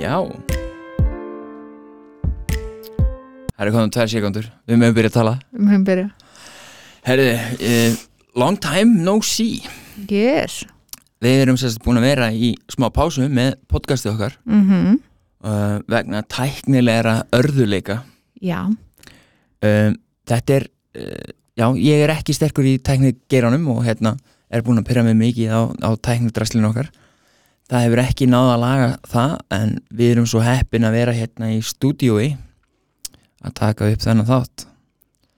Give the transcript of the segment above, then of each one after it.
Já. Það er komið tvær sekundur Við mögum byrja að tala. Við höfum byrjað. Herði, uh, long time no see. Yes. Við erum sérst búin að vera í smá pásu með podcastið okkar. Mm uh, vegna tæknilegra örðuleika Já. um, Þetta er uh, Já, ég er ekki sterkur í tæknigeranum og hérna er búin að pyrra mig mikið á, á tæknidraslinu okkar Það hefur ekki náða að laga það en við erum svo heppin að vera hérna í stúdíói að taka upp þennan þátt.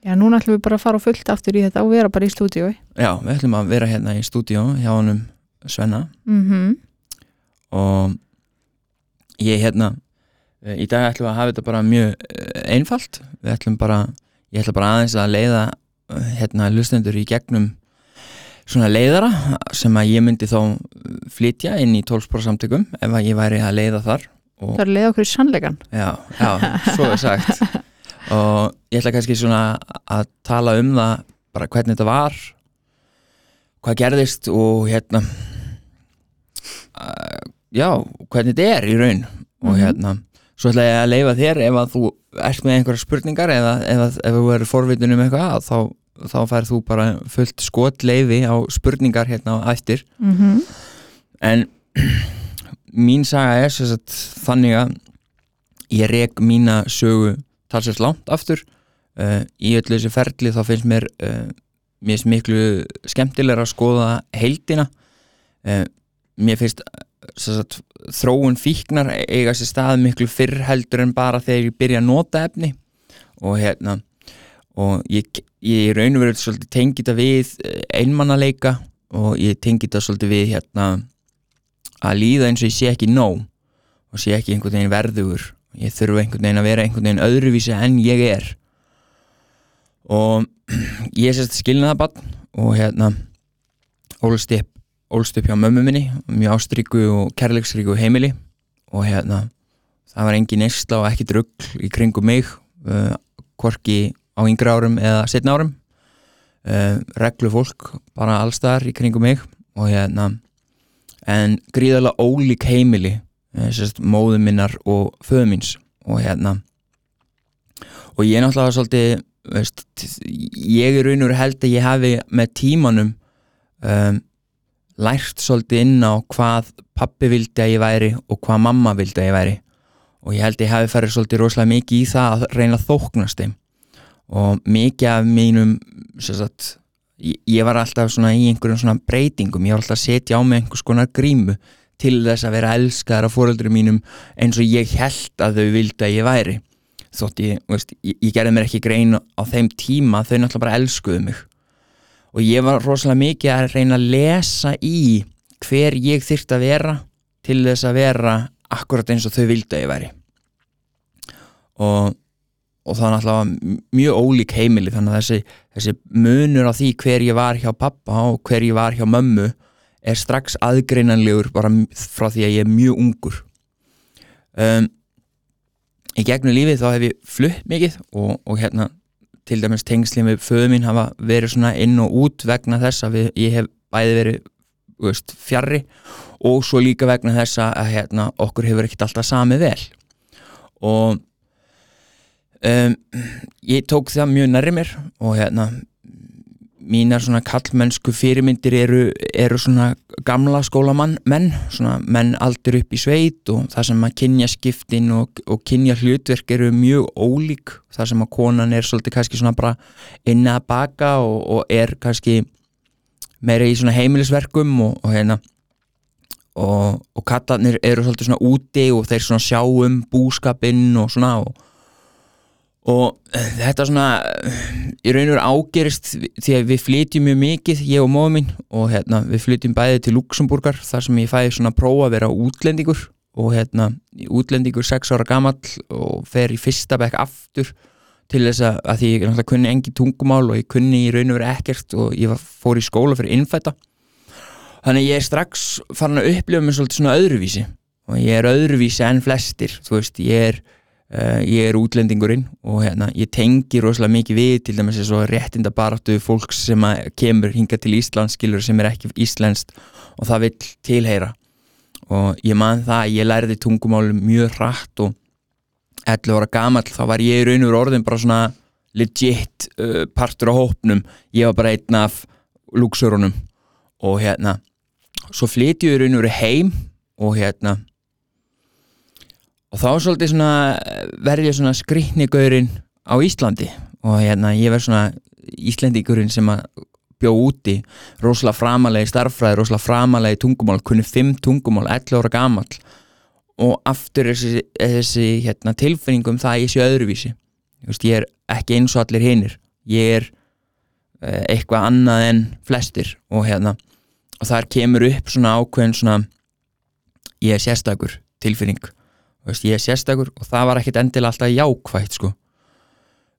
Já, núna ætlum við bara að fara fullt aftur í þetta og vera bara í stúdíói. Já, við ætlum að vera hérna í stúdíó hjá honum Svenna. Mm og ég hérna eh, í dag ætlum við að hafa þetta bara mjög eh, einfalt. Við ætlum bara, ég ætla bara aðeins að leiða eh, hérna lustendur í gegnum svona leiðara sem að ég myndi þá flytja inn í tólspóra samtökum ef að ég væri að leiða þar og Það er að leiða okkur í sannleikan. já, já, svo er sagt og ég ætla kannski svona að tala um það bara hvernig þetta var hvað gerðist og hérna uh, já, hvernig þetta er í raun og Mhm. hérna svo ætla ég að leifa þér ef að þú ert með einhverja spurningar eða ef þú verður forvitin um eitthvað þá, þá færð þú bara fullt skotleifi á spurningar hérna á eftir. Mm en mín saga er sagt, þannig að ég rek mína sögu talsvægt langt aftur. Uh, í öllu þessu ferli þá finnst mér uh, mér finnst miklu skemmtilegra að skoða heildina. Uh, mér finnst sagt, þróun fíknar eiga sér stað miklu fyrr heldur en bara þegar ég byrja að nota efni. Og hérna og ég, ég raun og veru tengi þetta við eh, einmannaleika og ég tengi þetta svolítið við hérna að líða eins og ég sé ekki nóg og sé ekki einhvern veginn verðugur. Ég þurfa einhvern veginn að vera einhvern veginn öðruvísi en ég er. Og ég sérst skilnaða bann og hérna ólst upp, ólst upp hjá mömmu minni mjög ástríku og kærleiksríku heimili. Og hérna það var engin neysla og ekki drugg í kringum mig uh, hvorki á yngri árum eða setna árum. Uh, reglu fólk bara allstaðar í kringum mig og hérna en gríðarlega ólík heimili eh, sérst, móðu minnar og föðu míns og hérna. Og ég náttúrulega svolítið veist, ég er raun og held að ég hafi með tímanum um, lært svolítið inn á hvað pappi vildi að ég væri og hvað mamma vildi að ég væri. Og ég held að ég hafi farið svolítið rosalega mikið í það að reyna að þóknast þeim og mikið af mínum sagt, ég, ég var alltaf í einhverjum svona breytingum, ég var alltaf að setja á mig einhvers konar grímu til þess að vera elskaðar af fóröldurum mínum eins og ég held að þau vildi að ég væri. Þótt ég, veist, ég, ég gerði mér ekki grein á þeim tíma, þau náttúrulega bara elskuðu mig. Og ég var rosalega mikið að reyna að lesa í hver ég þyrft að vera til þess að vera akkurat eins og þau vildi að ég væri. Og og það er náttúrulega mjög ólík heimili þannig að þessi, þessi munur á því hver ég var hjá pappa og hver ég var hjá mömmu er strax aðgreinanlegur bara frá því að ég er mjög ungur. Um, í gegnum lífið þá hef ég flutt mikið og, og hérna til dæmis tengslið með föðu mín hafa verið svona inn og út vegna þess að við, ég hef bæði verið veist, fjarrri og svo líka vegna þess að hérna, okkur hefur ekkert alltaf samið vel. Og um, ég tók það mjög nærri mér og hérna mínar svona kallmennsku fyrirmyndir eru, eru svona gamla skólamann menn, svona menn aldur upp í sveit og það sem að kynja skiptin og, og kynja hlutverk eru mjög ólík, það sem að konan er svolítið kannski svona bara inni að baka og, og er kannski meira í svona heimilisverkum og, og hérna og, kallarnir eru svolítið svona úti og þeir svona sjá um búskapinn og svona og og þetta svona í raun og veru ágerist því að við flytjum mjög mikið, ég og móðum mín og hérna, við flytjum bæði til Luxemburgar þar sem ég fæði svona prófa að vera útlendingur. Og hérna, útlendingur 6 ára gamall og fer í fyrsta bekk aftur til þess að, að því ég náttúrulega kunni engi tungumál og ég kunni í raun og veru ekkert og ég var, fór í skóla fyrir innfætta þannig ég er strax farin að upplifa mig svolítið svona öðruvísi. Og ég er öðruvísi enn flestir þú veist, ég er Uh, ég er útlendingurinn og hérna, ég tengi rosalega mikið við til dæmis eins og réttinda baráttu fólks sem kemur hinga til Íslands skilur sem er ekki íslenskt og það vil tilheyra. Og ég man það að ég lærði tungumál mjög hratt og 11 ára gamall þá var ég í raun og orðin bara svona legit uh, partur á hópnum. Ég var bara einn af luxurunum. Og hérna svo flytjum við raun og veru heim og hérna og þá svolítið svona verði ég svona skriknigaurin á Íslandi. Og hérna ég verð svona Íslendingurinn sem að bjó úti rosalega framalegi starffræði, rosalega framalegi tungumál, kunni fimm tungumál 11 ára gamall. Og aftur þessi, þessi hérna, tilfinningum það að ég sé öðruvísi. Just, ég er ekki eins og allir hinnir ég er uh, eitthvað annað en flestir. Og hérna og þar kemur upp svona ákveðin svona ég er sérstakur tilfinning Just, ég er sérstakur og það var ekkit endilega alltaf jákvægt sko.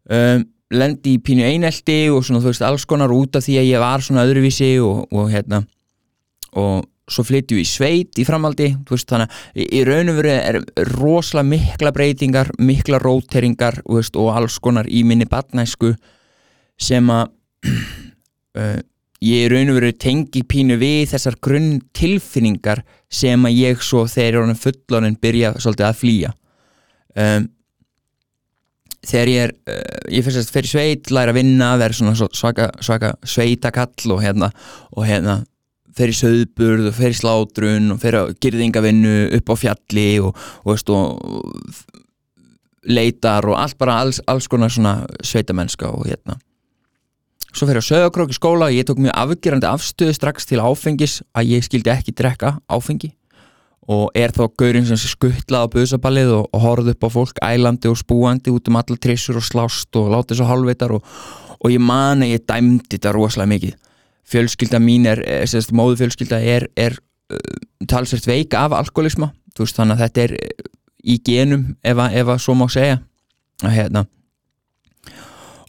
Um, lendi í pínu einelti og svona þú veist alls konar út af því að ég var svona öðruvísi og, og hérna og svo flytjum við í sveit í framaldi veist, þannig að í raun og veru er rosalega mikla breytingar mikla róteringar veist, og alls konar í minni batnæsku sem að uh, ég raun og veru tengi pínu við þessar grunn tilfinningar sem að ég svo þegar ég er fullorinn byrja svolítið að flýja. Um, þegar ég er uh, ég fyrst að fyrir sveit, læra að vinna verður svona svaka, svaka sveitakall og hérna, og hérna fyrir söðburð og fyrir slátrun og fyrir girðingavinnu upp á fjalli og, og, veist, og leitar og allt bara alls, alls konar svona sveitamennska og hérna svo fyrir að sögakrók í skóla og ég tók mjög afgjörandi afstöðu strax til áfengis að ég skildi ekki drekka áfengi. Og er þá gaurinn sem skuttlaði á busaballið og, og horfði upp á fólk ælandi og spúandi út um alla trissur og slást og látið svo halvveitar og, og ég mani, ég dæmdi þetta rosalega mikið. Fjölskylda mín er, eh, sérst, móðu fjölskylda er, er uh, talsvært veik af alkoholisma veist, þannig að þetta er eh, í genum ef að, ef að svo má segja. Hérna.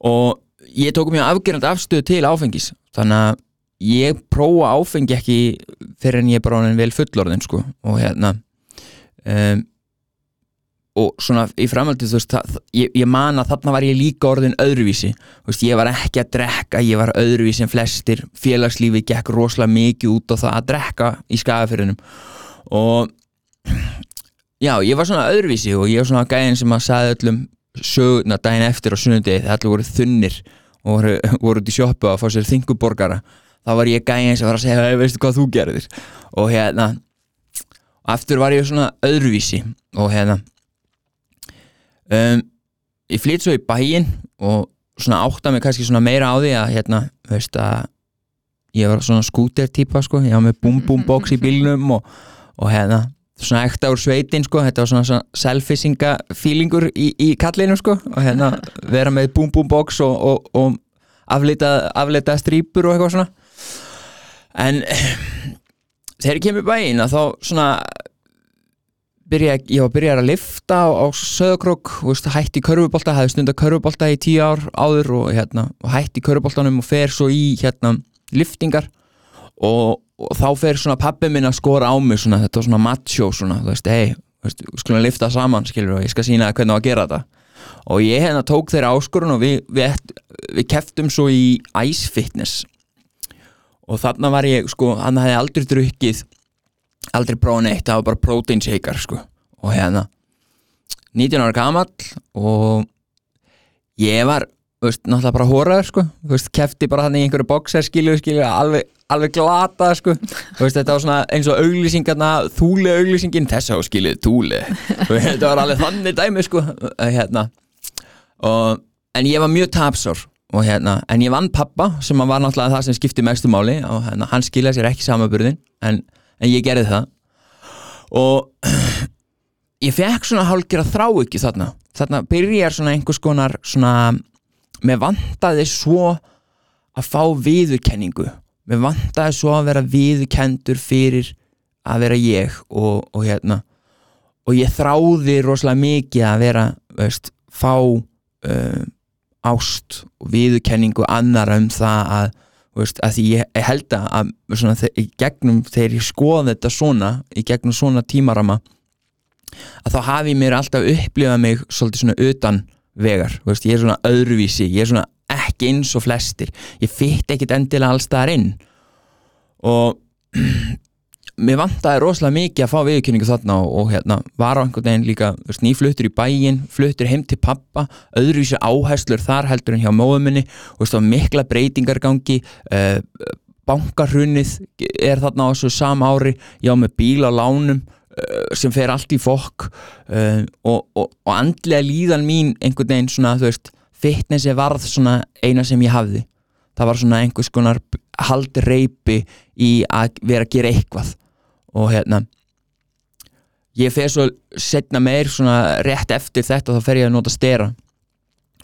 Og ég tók mjög afgerandi afstöðu til áfengis. Þannig að ég prófa áfengi ekki fyrir en ég er bara ánum vel fullorðin sko. Og hérna um, og svona í framhaldið þú veist það, ég, ég man að þarna var ég líka orðin öðruvísi. Veist, ég var ekki að drekka, ég var öðruvísi en flestir, félagslífi gekk rosalega mikið út á það að drekka í skagafyrðunum og já, ég var svona öðruvísi og ég var svona gæðin sem að sagði öllum söguna daginn eftir á sunnundegi þegar allir voru þunnir og voru, voru út í sjópu að fá sér þinguborgara þá var ég gæðin sem var að segja veistu hvað þú gerðir? Og hérna og aftur var ég svona öðruvísi og hérna um, ég flytt svo í bæin og svona átta mig kannski svona meira á því að hérna, veist að ég var svona skúter típa sko, ég var með box í bílnum og, og hérna svona ekta úr sveitin sko, þetta var svona, svona selfisinga feelingur í, í kallinu sko. Og hérna vera með bum bum box og, og, og afleita, afleita strýpur og eitthvað svona. En þegar ég kemur bæinn að þá svona byrja, ég var að byrja að lifta á, á söðakrók, hætti körfubólta hafði stundar körfubólta í tíu ár áður og, hérna, og hætti körfubóltanum og fer svo í hérna, liftingar og, og þá fer svona pappi minn að skora á mig svona, þetta var svona macho svona, þú veist, hei, skulum lifta saman skilur og ég skal sína hvernig á að gera þetta. Og ég hérna tók þeirra áskorun og við, við, við keftum svo í Ice Fitness. Og þarna var ég, sko, hann hefði aldrei drukkið aldrei prófað neitt, það var bara protein shaker, sko. Og hérna 19 ára gamall og ég var, veist, náttúrulega bara hóraður, sko, veist, kefti bara hann í einhverju boxer, skilju, skilju, alveg alveg glata, sko, veist, þetta var svona eins og auglýsingarna, þúli auglýsingin. Þess að skiljið þúli. Þetta var alveg þannig dæmi, sko hérna. Og, en ég var mjög tapsár og hérna, en ég vann pappa sem var náttúrulega það sem skipti mestu máli og hérna, hann skiljaði sér ekki samaburðin en, en ég gerði það. Og ég fekk svona hálfgerða þrá ekki þarna. Þarna byrjar svona einhvers konar svona, með vantaði svo að fá viðurkenningu með vantaði svo að vera viðurkendur fyrir að vera ég og, og hérna. Og ég þráði rosalega mikið að vera veist, fá uh, ást og viðurkenningu annara um það að, veist, að því ég held að svona, í gegnum þegar ég skoða þetta svona í gegnum svona tímarama að þá hafi mér alltaf upplifað mig svolítið svona utan vegar. Veist, ég er svona öðruvísi, ég er svona ekki eins og flestir, ég fyrt ekkit endilega alls þar inn. Og mér vantaði rosalega mikið að fá viðkynningu þarna og, og hérna var á einhvern veginn líka nýfluttur í bæinn, fluttur heim til pappa öðruvísi áherslur þar heldur en hjá móðuminni og mikla breytingar í gangi uh, bankarhunnið er þarna á þessu sama ári já með bíl á lánum uh, sem fer allt í fokk uh, og, og, og andlega líðan mín einhvern veginn svona, þú veist fitnessi varð svona eina sem ég hafði. Það var svona einhvers konar haldreipi í að vera að gera eitthvað. Og hérna ég fer svo setna meir svona rétt eftir þetta og þá fer ég að nota stera.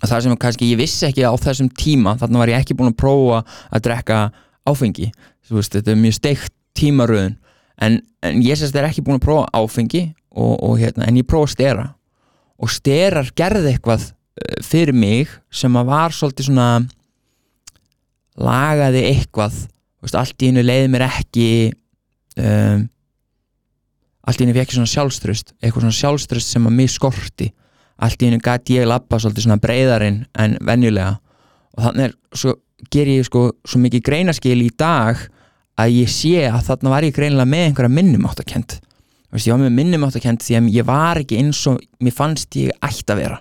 Það sem kannski ég vissi ekki á þessum tíma þannig var ég ekki búin að prófa að drekka áfengi. Veist, þetta er mjög steikt tímaröðun en, en ég sérst er ekki búin að prófa áfengi og, og hérna, en ég prófa stera. Og sterar gerði eitthvað fyrir mig sem að var svolítið svona lagaði eitthvað veist, allt í hennu leiði mér ekki um, allt í hennu fekk svona sjálfströst eitthvað svona sjálfströst sem að mig skorti. Allt í hennu gæti ég lappa svolítið svona breyðarinn en venjulega. Og þannig er, svo ger ég sko svo mikið greinaskil í dag að ég sé að þarna var ég greinilega með einhverja minnumáttakent ég var með minnumáttakent því að ég var ekki eins og mér fannst ég ætti að vera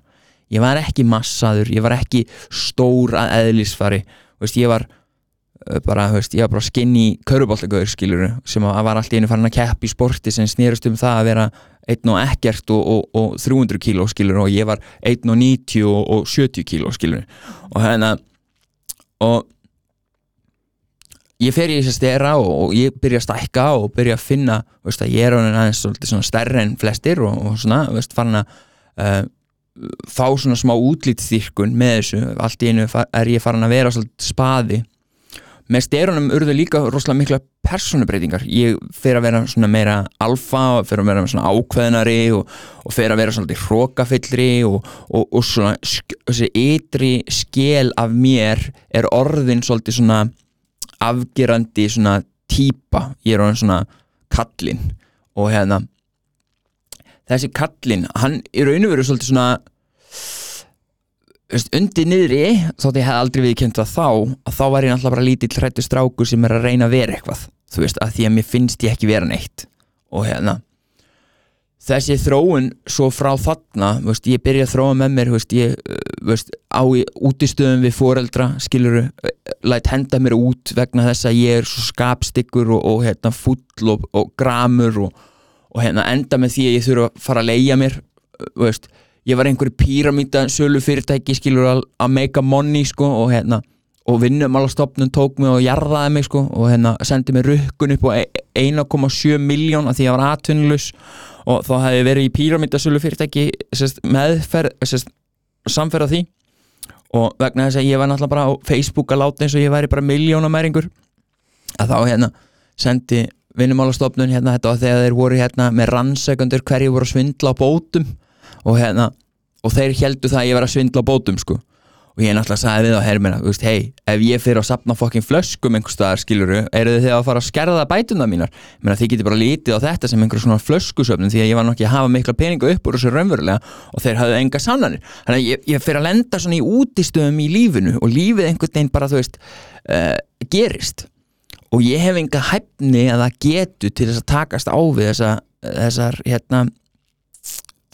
ég var ekki massaður, ég var ekki stór að eðlisfari. Veist, ég var bara, veist, ég var bara skinny kaurubáltagöður skilur sem var alltaf einu farin að kepp í sporti sem snýrust um það að vera einn og ekkert og, og, og 300 kíló skilur og ég var einn og 90 og, og 70 kíló skilur og hérna og ég fer í þess að stera og ég byrja að stækka og byrja að finna veist, að ég er aðeins svona stærri en flestir og svona, veist, farin að uh, fá svona smá útlýttþýrkun með þessu, allt í einu er ég farin að vera svolítið spaði. Með styrunum urðu líka rosalega mikla personubreitingar, ég fer að vera svona meira alfa fer að vera svona ákveðnari og, og fer að vera svona hrókafyllri og, og, og svona þessi ytri skil af mér er orðin svolítið svona afgerandi svona týpa, ég er orðin svona kallinn og hérna þessi kallinn, hann er raun og veru svolítið svona undir niðri þótt ég hef aldrei viðkjönd það þá að þá var ég náttúrulega bara lítill hrættu strákur sem er að reyna að vera eitthvað þú veist, að því að mér finnst ég ekki vera neitt. Og hérna þessi þróun svo frá þarna veist, ég byrja að þróa með mér veist, ég, veist, á útistöðum við foreldra, skiluru lætt henda mér út vegna þess að ég er svo skapstyggur og, og hérna, full og, og gramur og, og hérna, enda með því að ég þurfa að fara að leia mér veist ég var einhverju píramíta sölu fyrirtæki skilur að, að make a money sko og hérna og vinnumálastofnun tók mig og jarðaði mig sko og hérna sendi mig rukkun upp á 1,7 miljón að því að ég var atvinnulus og þá hefði verið í píramíta sölu fyrirtæki sest, meðferð, sest, samferða því. Og vegna þess að ég var náttúrulega bara á Facebook að láta eins og ég væri bara miljónamæringur að þá hérna sendi vinnumálastofnun hérna og þegar þeir voru hérna með rannsækundur hverju voru að svindla á bótum og hérna og þeir heldu það að ég var að svindla á bótum sko. Og ég náttúrulega sagði við á hermina hei, ef ég fyrir að sapna fokkin flöskum einhver staðar, skiluru, eru þið að fara að skerða bætuna mínar, ég meina þið getur bara lítið á þetta sem einhver svona flöskusöfnum því að ég var nokkið að hafa mikla peninga upp úr þessu raunverulega og þeir hafðu enga sannanir. Þannig að ég, ég fyrir að lenda svona í útistöðum í lífinu og lífið einhvern veginn bara þú veist, uh, gerist og ég hef enga hæfni að það getu til þess að takast á við þessa, þessar, hérna,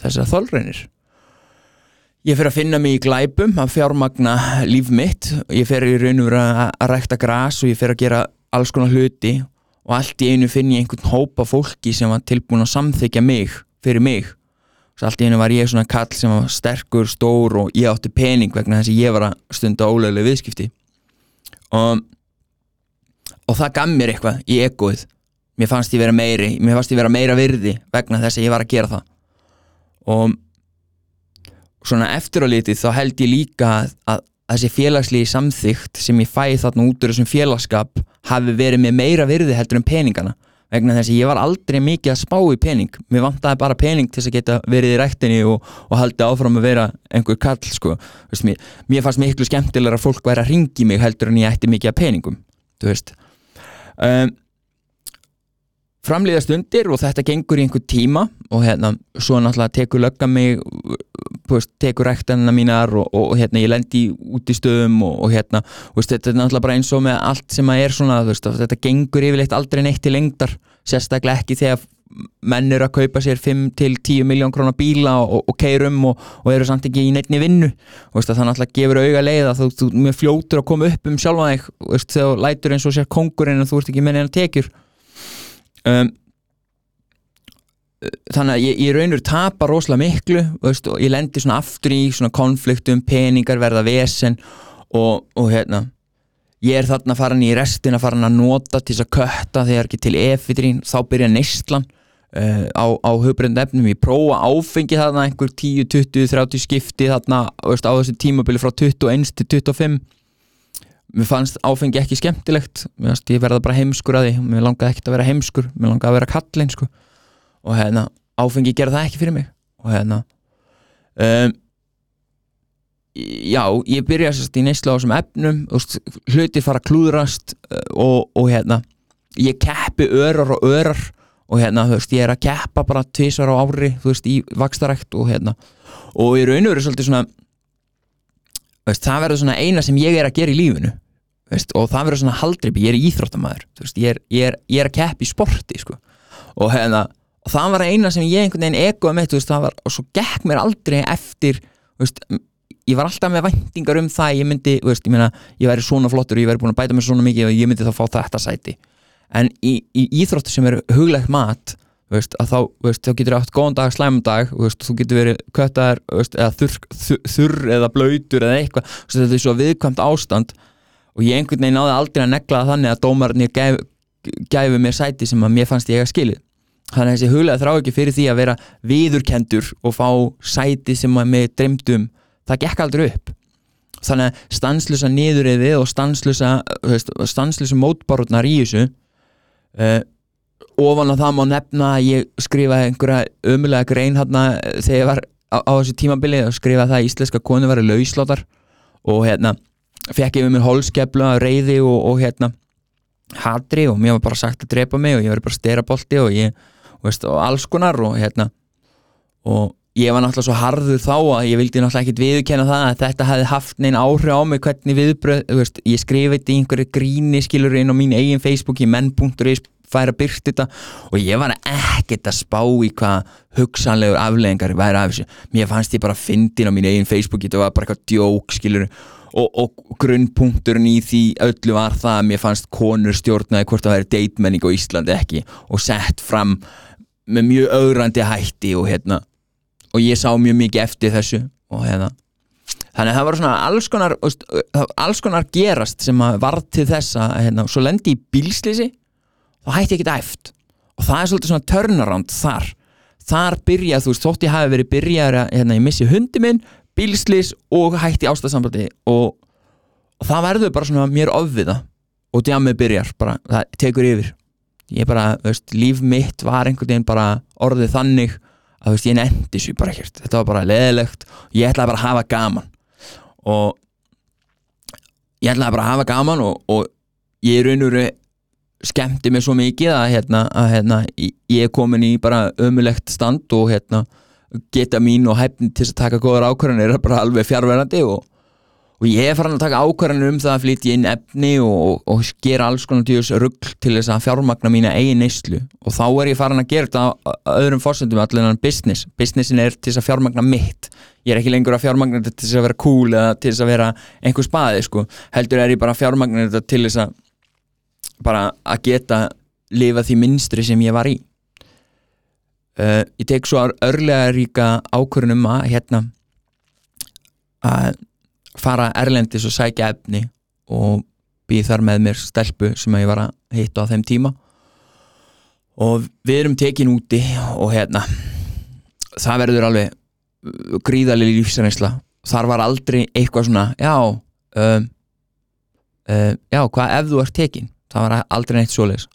þessar þólreinir ég fer að finna mig í glæpum að fjármagna líf mitt. Ég fer í raun og vera að rækta græs og ég fer að gera alls konar hluti. Og allt í einu finn ég einhvern hópa fólki sem var tilbúin að samþykja mig fyrir mig. Og allt í einu var ég svona kall sem var sterkur, stór og ég átti pening vegna þess að ég var að stunda ólega viðskipti. Og, og það gaf mér eitthvað í egoið. Mér fannst ég vera meiri, mér fannst ég vera meira virði vegna þess að ég var að gera það. Og svona eftir á litið þá held ég líka að, að þessi félagslegi samþygt sem ég fæði þarna út úr þessum félagskap hafi verið með meira virði heldur en peningana. Vegna þess að ég var aldrei mikið að spá í pening. Mér vantaði bara pening til þess að geta verið í rættinni og, og haldi áfram að vera einhver kall sko. Veist, mér, mér fannst miklu skemmtilegar að fólk væri að ringi mig heldur en ég ætti mikið að peningum þú veist um, framlýðast undir og þetta gengur í einhver tíma og hérna svo náttúrulega tekur lögga mig veist, tekur rektanina mínar og, og, og hérna ég lendi út í stöðum og, og hérna veist, þetta er náttúrulega bara eins og með allt sem að er svona veist, þetta gengur yfirleitt aldrei neitt til lengdar sérstaklega ekki þegar menn eru að kaupa sér 5 til 10 miljón krónar bíla og, og keirum og, og eru samt ekki í neittni vinnu. Og veist, það náttúrulega gefur auga leið að þú, þú mjög fljótur að koma upp um sjálfa þig þegar lætur eins og sér kongurinn en þú ert ekki með neina tekjur. Um, þannig að ég, ég raunur tapa rosalega miklu veist, og ég lendi svona aftur í konfliktum, peningar verða vesen og, og hérna ég er þarna farin í restina farin að nota til þess að kötta þegar ekki til efitrín, þá byrja neistlan uh, á, á höfbreynd efnum. Ég prófa áfengi þarna einhver 10, 20, 30 skipti þarna veist, á þessi tímabili frá 21 til 25 mér fannst áfengi ekki skemmtilegt. Fannst ég verða bara heimskur að því. Mér langaði ekkert að vera heimskur, mér langaði að vera kallinn sko. Og hérna áfengi gera það ekki fyrir mig. Og hérna um, já, ég byrja sérst í neyslu á þessum efnum hlutir fara klúðrast uh, og, og hérna ég keppi örar og örar og hérna, þú veist, ég er að keppa bara tvísvar á ári, þú veist, í vakstarækt og hérna, og í raun og veru svolítið svona veist, það verður svona eina sem ég er að gera í lífinu veist, og það verður svona haldripi, ég er íþróttamæður veist, ég, er, ég, er, ég er að keppa í sporti sko. og hérna, og það var eina sem ég einhvern veginn ekoði með, þú veist, það var og svo gekk mér aldrei eftir veist, ég var alltaf með væntingar um það ég myndi, veist, ég meina, ég væri svona flottur ég væri búin að bæta mér svona mikið og ég myndi þá fá þetta sæti. En í, í íþróttu sem er huglegt mat veist, þá, veist, þá getur þú átt góðan dag, slæmum dag þú getur verið köttar eða þurr, þurr, þurr eða blöytur eða eitthvað, þetta er svo viðkvæmt ástand. Og ég einhvern veginn náði aldrei að negla þannig að dómarnir gæf, gæfi mér sæti sem að mér fannst ég að skilið. Þannig að þessi huglega þrá ekki fyrir því að vera viðurkendur og fá sæti sem að mig dreymdum það gekk aldrei upp. Þannig að stanslusa niðurriði og stanslusa stanslusa mótbarurnar í þessu uh, ofan að það má nefna að ég skrifaði einhverja ömulega grein hérna þegar ég var á, á þessu tímabili og skrifaði það að íslenska konu var lauslótar og hérna fekk ég um mér holskeplu að reyði og, og hérna hatri og mér var bara sagt að drepa mig og ég var bara sterabolti og ég veist, og alls konar og hérna og ég var náttúrulega svo harður þá að ég vildi náttúrulega ekkit viðkenna það að þetta hefði haft neina áhrif á mig hvernig viðbröð, veist, ég skrifið þetta í einhverju gríni skilur inn á mín eigin Facebook í menn.is færa byrkt þetta. Og ég var ekkert að spá í hvað hugsanlegur afleggingar væri af þessu. Mér fannst ég bara að fyndin á mín eigin Facebook þetta var bara eitthvað djók skilur og, og grunnpunkturinn í því öllu var það að mér fannst konur stjórnaði hvort það væri deitmenning á Íslandi ekki og sett fram með mjög augrandi hætti og hérna og ég sá mjög mikið eftir þessu hérna. Þannig að það var svona alls konar alls konar gerast sem var til þess að hérna, svo lendi í bílslýsi þá hætti ég ekki eftir og það er svolítið svona turnaround þar. Þar byrjað, þú veist, þótt ég hafi verið byrjaður að hérna, ég missi hundi minn bílslýs og hætti ástæðsambandi og, og það verður bara svona mér ofviða. Og djamið byrjar bara, það tekur yfir. Ég bara, veist, líf mitt var einhvern veginn bara orðið þannig að þú veist, ég nefndi svo bara ekkert þetta var bara leðilegt og ég ætlaði bara að hafa gaman. Og ég ætlaði bara að hafa gaman og, og ég raun og raun skemmti mig svo mikið að, hérna, að hérna, ég er komin í bara ömulegt stand og hérna, geta mín og hæfni til að taka góðar ákvarðanir er bara alveg fjárverandi og, og ég er farin að taka ákvarðanir um það að flytja inn efni og, og gera alls konar tíus rugg til þess að fjármagna mína eigin neyslu. Og þá er ég farin að gera þetta öðrum fórsöndum allir en business, businessin er til þess að fjármagna mitt. Ég er ekki lengur að fjármagna þetta til þess að vera cool eða til þess að vera einhver spaði sko. heldur er ég bara að fjármagna þetta til þess að bara að geta lifa því minstri sem ég var í. Uh, ég tek svo örlega ríka ákvörnum að hérna að fara erlendis og sækja efni og býð þar með mér stelpu sem ég var að hitta á þeim tíma. Og við erum tekin úti og hérna það verður alveg gríðarlega lífsreynsla. Þar var aldrei eitthvað svona já um, uh, já hvað ef þú ert tekin það var aldrei neitt svoleiðis.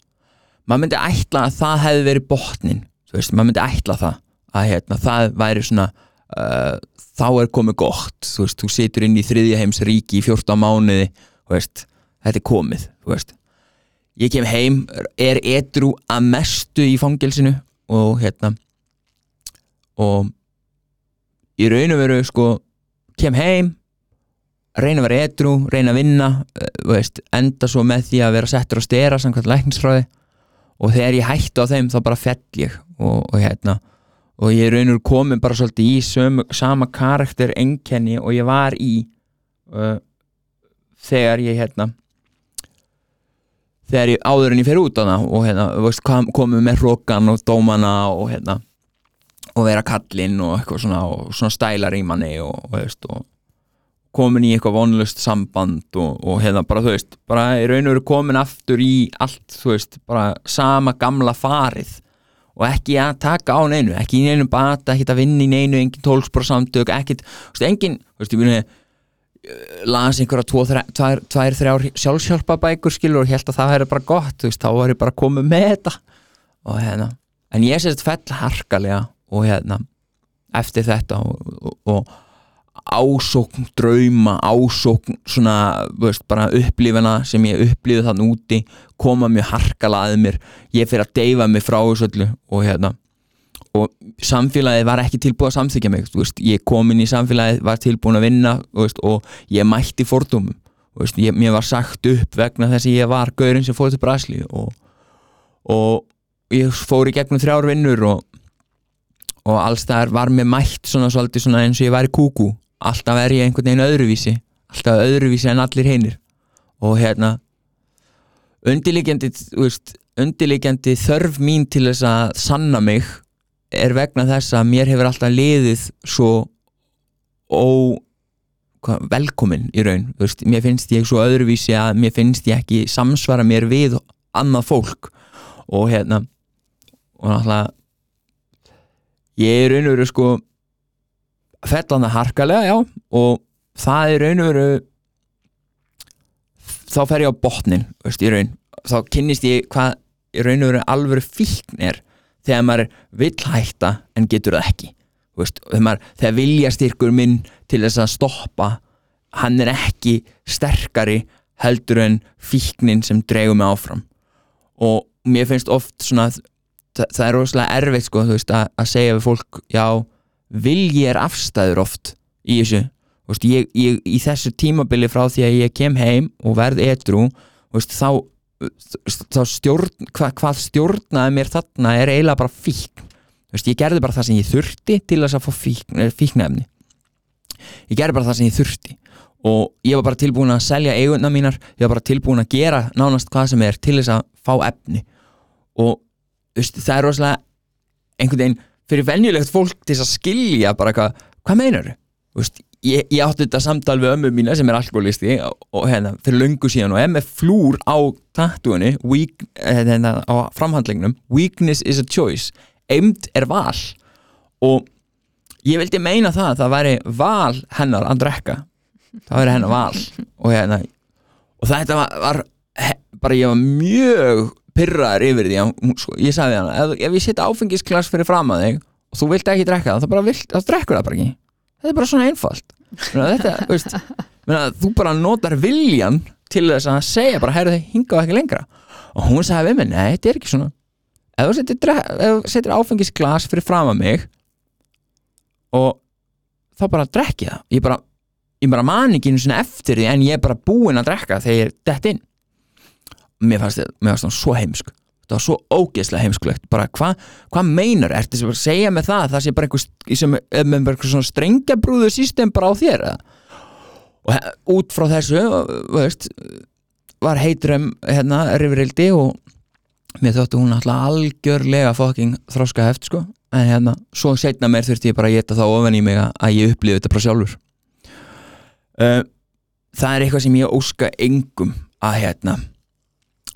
Maður myndi ætla að það hefði verið botnin veist, maður myndi ætla það að hérna, það væri svona uh, þá er komið gott þú, veist, þú situr inn í þriðja heims ríki í 14 mánuði veist, þetta er komið ég kem heim er edru að mestu í fangilsinu og hérna og í raun og veru sko kem heim reyna að vera edru, reyna að vinna veist, enda svo með því að vera settur á stera samkvæmt lækningsfræði og þegar ég hætti á þeim þá bara fell ég og, og hérna og ég raunur komin bara svolítið í sömu, sama karakter enkenni og ég var í uh, þegar ég hérna þegar ég áður en ég fer út á það og hérna, veist, kom- komið með hrókan og dómana og hérna og vera kallinn og eitthvað svona og svona stælar í manni og, og, veist, og komin í eitthvað vonlust samband og, og hérna bara þú veist bara í raun og veru komin aftur í allt þú veist, bara sama gamla farið og ekki að taka á neinu ekki í neinu bata, ekki að vinna í neinu engin tólspora samtök, ekkit þú veist, engin, þú veist, ég muni las einhverja tvo, þrjá, tvær, tvær, þrjár sjálfsjálpa bækur skilur og held að það væri bara gott, þú veist, þá var ég bara komið með þetta. Og hérna en ég sést fell harkalega og hérna eftir þetta og, og, og ásókn drauma, ásókn svona, veist, bara upplifina sem ég upplifið þann úti koma mjög harkala að mér. Ég fyrir að deyfa mig frá þessu öllu og hérna og samfélagið var ekki tilbúið að samþykja mig veist, ég kom inn í samfélagið, var tilbúin að vinna veist, og ég mætti fordómum ég, mér var sagt upp vegna þess að ég var gaurinn sem fór til Brasli og, og ég fór í gegnum þrjár vinnur og, og alls þar var mér mætt svona svona eins og ég var í kúkú alltaf er ég einhvern veginn öðruvísi. Alltaf öðruvísi en allir hinir. Og hérna veist, undirliggjandi þörf mín til þess að sanna mig er vegna þess að mér hefur alltaf liðið svo ó velkomin í raun veist, mér finnst ég svo öðruvísi að mér finnst ég ekki samsvara mér við annað fólk. Og hérna og náttúrulega ég er raun og veru sko fellana harkalega, já og það er raun og veru þá fer ég á botnin veist, í raun, þá kynnist ég hvað í raun og veru alvöru fíkn er þegar maður vill hætta en getur það ekki. Veist, þegar, maður, þegar viljastyrkur minn til þess að stoppa hann er ekki sterkari heldur en fíknin sem dregur mig áfram. Og mér finnst oft svona það, það er rosalega erfitt sko, veist, að, að segja við fólk já, vilji er afstæður oft í þessu. Veist, ég, ég, í þessu tímabili frá því að ég kem heim og verð edru veist, þá, þá stjórn, hva, hvað stjórnaði mér þarna er eiginlega bara fíkn. Veist, ég gerði bara það sem ég þurfti til þess að fá fíkn, eh, fíknefni. Ég gerði bara það sem ég þurfti. Og ég var bara tilbúin að selja eiguna mínar ég var bara tilbúin að gera nánast hvað sem er til þess að fá efni. Og veist, það er rosalega einhvern veginn fyrir venjulegt fólk til að skilja bara hvað, hvað meinar veist, ég, ég átti þetta samtal við ömmu mína sem er alkoholisti og, og hérna, fyrir löngu síðan og með flúr á tattúinu weak, hérna, á framhandlingnum weakness is a choice. Eimt er val. Og ég vildi meina það að það væri val hennar að drekka. Það væri hennar val. Og, hérna, og þetta var, var bara ég var mjög pyrraður yfir því að sko, ég sagði hana, ef, ef ég setja áfengisklass fyrir fram að þig og þú vilt ekki drekka það þá, vilt, þá drekkur það bara ekki. Þetta er bara svona einfalt. Þetta, veist, þú bara notar viljan til þess að segja bara, heyrðu þið, hingað ekki lengra. Og hún sagði við mig, nei, þetta er ekki svona. Ef þú setur áfengisglas fyrir fram að mig og þá bara drekki það. Ég bara, ég bara man ekki einu sinni eftir því en ég er bara búinn að drekka þegar ég er dett inn mér fannst það svo heimsk. Það var svo ógeðslega heimskulegt. Bara hvað hva meinar, ertu sem bara að segja með það það sé bara einhver, er með bara á þér og út frá þessu veist, var heitrum hérna rifrildi og mér þóttu hún alltaf algjörlega fucking þroska heft sko. En hérna, svo setna mér þurfti ég bara að geta þá ofan í mig að- ég upplifi þetta bara sjálfur. Það er eitthvað sem ég óska engum að hérna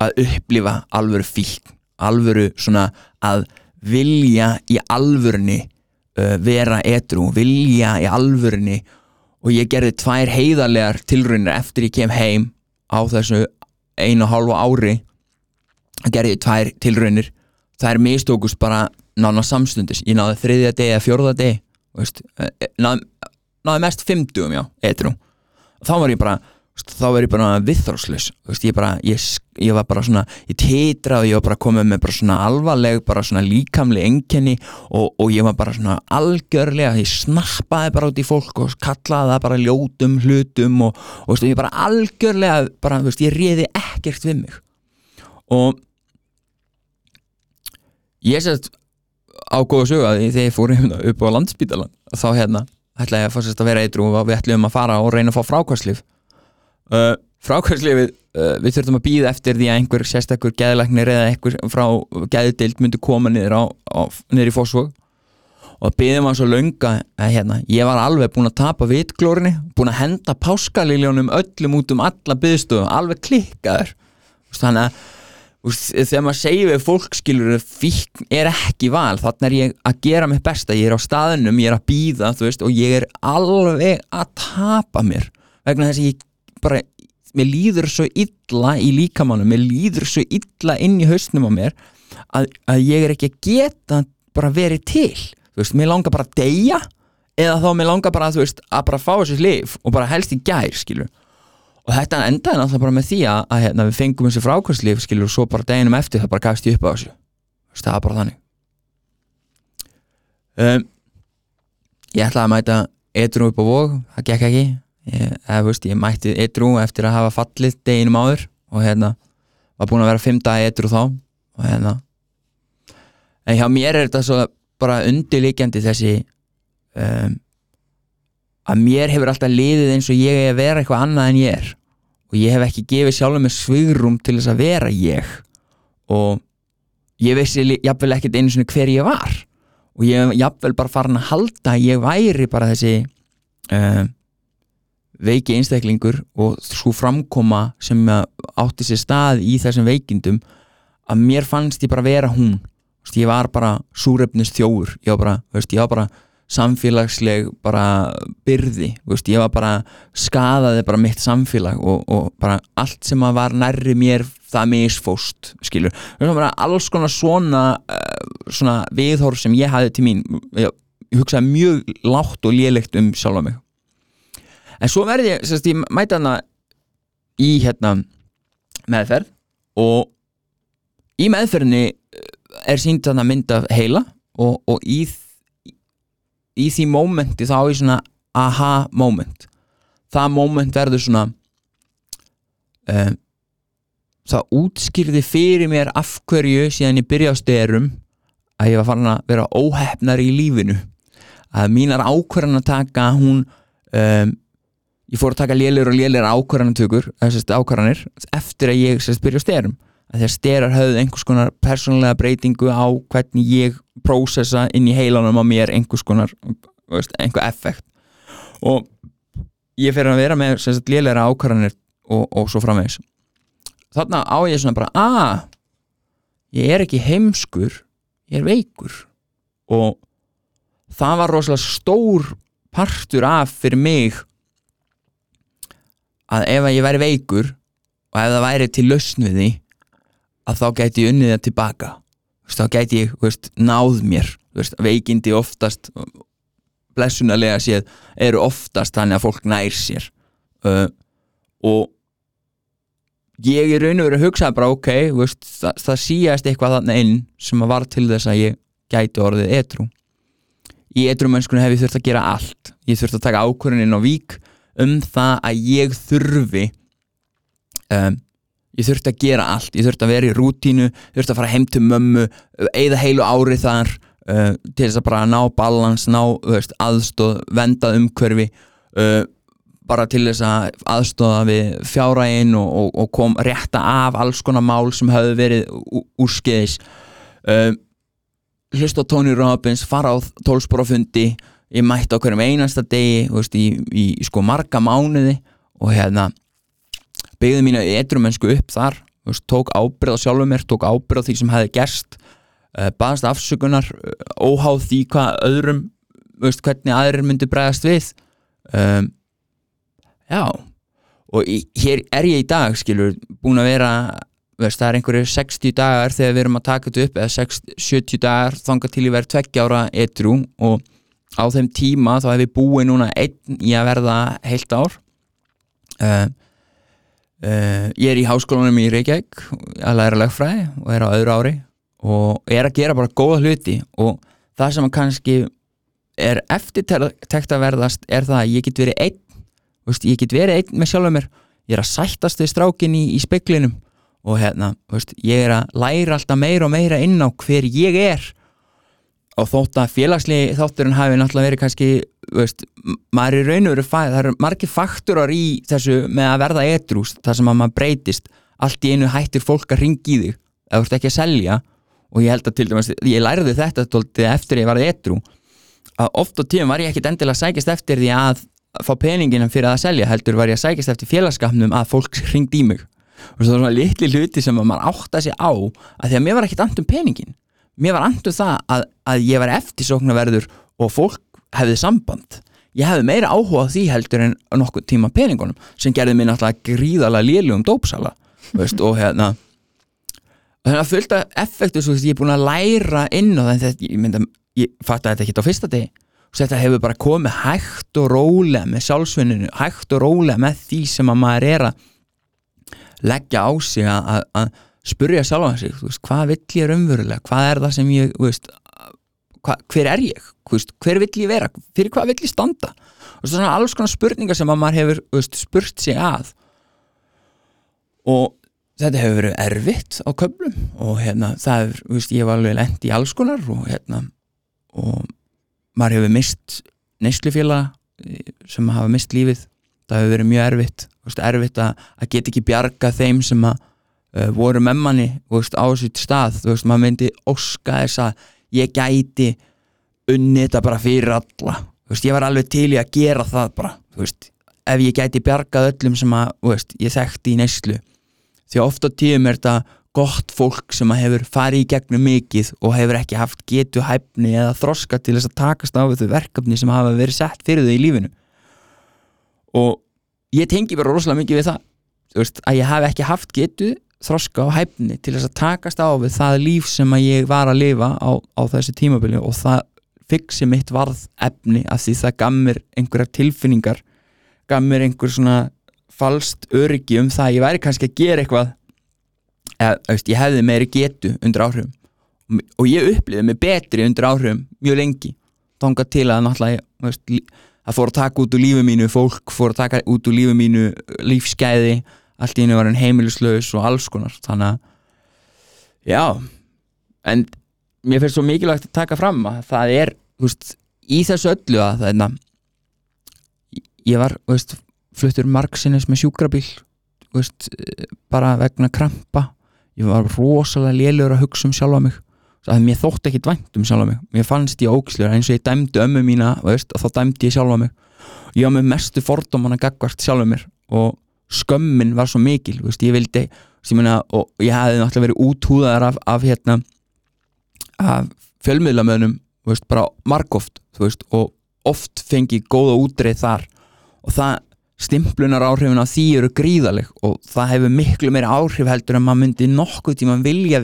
að upplifa alvöru fíkn alvöru svona að vilja í alvörunni uh, vera edru, vilja í alvörunni. Og ég gerði tvær heiðarlegar tilraunir eftir ég kem heim á þessu einu og hálfa ári. Gerði tvær tilraunir. Þær mistókust bara nána samstundis. Ég náði þriðja degi eða fjórða degi veist, eh, eh, náði, náði mest fimmtugum já, etru þá var ég bara þá var ég bara viðþórslaus veist, ég, ég, ég var bara svona ég titra og ég var bara komið með bara svona alvarleg bara svona líkamli enkenni og, og ég var bara svona algjörlega ég snappaði bara út í fólk og kallaði það bara ljótum hlutum og, og veist, ég bara algjörlega bara, veist, ég réði ekkert við mig. Og ég sést á góða sögu að þegar ég fór hérna upp á landsbítalan þá hérna ætlaði ég að fannst að vera eitru og við ætlaðum að fara og reyna að fá frákvæmslif uh, frákvæmslifið uh, við þurftum að býða eftir því að einhver sérstakur geðlæknir eða einhver frá geðdild myndi koma niður, á, á, niður í fósvög og býðum að svo lönga að hérna, ég var alveg búin að tapa vitglórinni, búin að henda páskaliljónum öllum út um alla byðstöðum alveg klikkaður. Þannig að þegar maður segir við fólk skilur fíkn er ekki val. Þannig er ég að gera mitt besta ég er á staðunum, ég er að býða veist, og ég er alveg að tapa mér vegna þess að ég bara mér líður svo illa í líkamannum mér líður svo illa inn í hausnum á mér að, að ég er ekki að geta bara verið til. Þú veist, mér langar bara að deyja eða þá mér langar bara að, þú veist, að bara fá þessu lif og bara helst í gær, skilur og þetta endaði náttúrulega bara með því að, að hérna, við fengum þessu frákvæmslif, skilur og svo bara deginum eftir það bara gafst ég upp á þessu. Það var bara þannig. Um, ég ætlaði að mæta edru upp á vóg, það gekk ekki ég, eða, veist, ég mætti edru eftir að hafa fallið deginum áður og hérna var búin að vera fimm dagi edru þá og hérna. En hjá mér er þetta svo bara undirlikjandi þessi um, að mér hefur alltaf liðið eins og ég er að vera eitthvað annað en ég er. Og ég hef ekki gefið sjálf með svigrum til þess að vera ég. Og ég vissi jafnvel ekkert einu svona hver ég var. Og ég hef jafnvel bara farin að halda að ég væri bara þessi um, veiki einstaklingur og svo framkoma sem átti sér stað í þessum veikindum að mér fannst ég bara vera hún. Veist, ég var bara súrefnist þjóur ég var bara, veist, ég var bara samfélagsleg bara byrði. Veist, ég var bara, skadaði bara mitt samfélag og, og bara allt sem var nærri mér það misfóst, skilur. Alls konar svona, uh, svona viðhorf sem ég hafði til mín. Ég hugsaði mjög látt og lélegt um sjálfa mig en svo verði ég, sérst, ég mæti hana í hérna meðferð og í meðferðinni er sínt að mynda heila og, og í, í því mómenti þá er svona aha moment. Það móment verður svona um, það útskýrði fyrir mér af hverju síðan ég byrja á styrum að ég var farin að vera óhefnar í lífinu. Að mínar ákvarðan að taka hún um, ég fór að taka lélir og lélir ákvarðanatökur ákvarðanir eftir að ég sérst byrja á styrum að styrar höfðu einhvers konar persónulega breytingu á hvernig ég prósessa inn í heilanum á mér einhvers konar einhver effekt. Og ég fer að vera með lélæra ákvarðanir og, og svo framvegs þarna á ég svona bara að ah, ég er ekki heimskur ég er veikur. Og það var rosalega stór partur af fyrir mig að ef að ég væri veikur og ef það væri til lausn við því að þá gæti ég unnið það tilbaka. Veist, þá gæti ég veist, náð mér. Veist, veikindi oftast blessunarlega séð eru oftast þannig að fólk nær sér. Uh, og ég er raun og verið að hugsa bara ok, það, það síast eitthvað þarna inn sem var til þess að ég gæti orðið etru í etrumennskunni hef ég þurft að gera allt. Ég þurft að taka ákvörðin á vík um það að ég þurfi um, ég þurfti að gera allt, ég þurfti að vera í rútínu þurfti að fara heim til mömmu eða heilu ári þar uh, til þess að bara ná balans, ná veist, aðstóð, vendað umhverfi uh, bara til þess að aðstóða við fjárægin og, og, og kom rétta af alls konar mál sem hafði verið úrskeiðis. Uh, hlusta á Tony Robbins fara á tólsporafundi ég mætti á hverjum einasta degi veist, í, í, sko marga mánuði og hérna byggði mínu edrumennsku upp þar veist, tók ábyrð á sjálfum mér, tók ábyrð á því sem hefði gerst uh, baðast afsökunar uh, óháð því hvað öðrum veist, hvernig aðrir myndi bregast við. Um, já og í, hér er ég í dag skilur, búin að vera veist, það er einhverju 60 dagar þegar við erum að taka þetta upp eða 60, 70 dagar þanga til ég verið tveggjára edru og á þeim tíma þá hef ég búið núna einn í að verða heilt ár. Uh, Uh, ég er í háskólanum í Reykjavík að læra lögfræði og er á öðru ári og er að gera bara góða hluti og það sem kannski er eftirtekt að verðast er það að ég get verið einn veist, ég get verið einn með sjálfur mér. Ég er að sættast við strákinni í, í speklinum og hérna, veist, ég er að læra alltaf meira og meira inn á hver ég er og þótt að félagslegi þátturinn hafi náttúrulega verið kannski veist, maður er í raun og veru fæð það eru margir faktorar í þessu með að verða edrús, þar sem að maður breytist. Allt í einu hættir fólk að ringi í þig ef þú ert ekki að selja. Og ég held að til dæmis, ég lærði þetta tóltið eftir ég varð edrú að oft á tíum var ég ekkit endilega að sækjast eftir því að fá peningina fyrir að selja heldur var ég að sækjast eftir félagskapnum að fólk ringdi í mig. Og var svona litli hluti sem að maður átta sig á að því að mér var ekkit andum peningin mér var andum það að, að ég var eftirsóknarverður og fólk hefði samband. Ég hefði meira áhuga á því heldur en nokkuð tíma peningunum sem gerði mér náttúrulega gríðalega lélugum dópsala veist, og hérna þannig að fullt af effektu svo veist, ég er búin að læra inn á það þetta, ég, mynda, ég fatt þetta ekki á fyrsta degi. Og þetta hefur bara komið hægt og rólega með sjálfsvinninu, hægt og rólega með því sem að maður er að leggja á sig að, spurja sjálfa sig, þú veist, hvað vill ég raunverulega, hvað er það sem ég veist, hva, hver er ég? Veist, hver vill ég vera, fyrir hvað vill ég standa? Og svona alls konar spurningar sem að maður hefur spurt sig að. Og þetta hefur verið erfitt á köflum og hérna, það veist, ég var alveg lent í alls konar og hérna og maður hefur mist neyslufélag sem hafa mist lífið. Það hefur verið mjög erfitt erfitt að, að geta ekki bjarga þeim sem að uh, voru með manni veist, á þessu stað, þú veist, maður myndi óska þess að ég gæti unni þetta bara fyrir alla. Veist, ég var alveg til í að gera það bara, þú veist, ef ég gæti bjargað öllum sem að, þú veist, ég þekkti í neyslu. Því að oft á tíum er þetta gott fólk sem að hefur farið í gegnum mikið og hefur ekki haft getu hæfni eða þroska til þess að takast á þau verkefni sem hafa verið sett fyrir þau í lífinu. Og ég tengi bara rosalega mikið við það veist, að ég hafi ekki haft getu þroska og hæfni til þess að takast á við það líf sem að ég var að lifa á, á þessi tímabili og það fixi mitt varð efni af því það gaf mér einhverjar tilfinningar gaf mér einhver svona falskt öryggi um það að ég væri kannski að gera eitthvað eða, veist, ég hefði meiri getu undir áhrifum. Og, ég upplifði mig betri undir áhrifum mjög lengi. Þangað til að náttúrulega það fór að taka út úr lífi mínu fólk fór að taka út úr lífi mínu lífsgæði allt í einu var hann heimilislaus og alls konar þannig að já en mér finnst svo mikilvægt að taka fram að það er veist, í þessu öllu að það er ég var veist, fluttur margsinnis með sjúkrabíl veist, bara vegna krampa. Ég var rosalega lélur að hugsa um sjálfa mig. Það mér þótt ekki dvænt um sjálfa mig. Mér fannst ég ógislega eins og ég dæmdi ömmu mína veist, og þá dæmdi ég sjálfa mig. Ég var með mestu fordóman að gagvart sjálfa mér og skömmin var svo mikil veist, ég vildi ég, meina, og ég hefði náttúrulega verið úthúðar af, af hérna af fjölmiðlamöðnum bara margóft og oft fengi góða útreið þar. Og það stimplunar áhrifin á því eru gríðaleg og það hefur miklu meira áhrif heldur en maður myndi nokkuð tíma vilja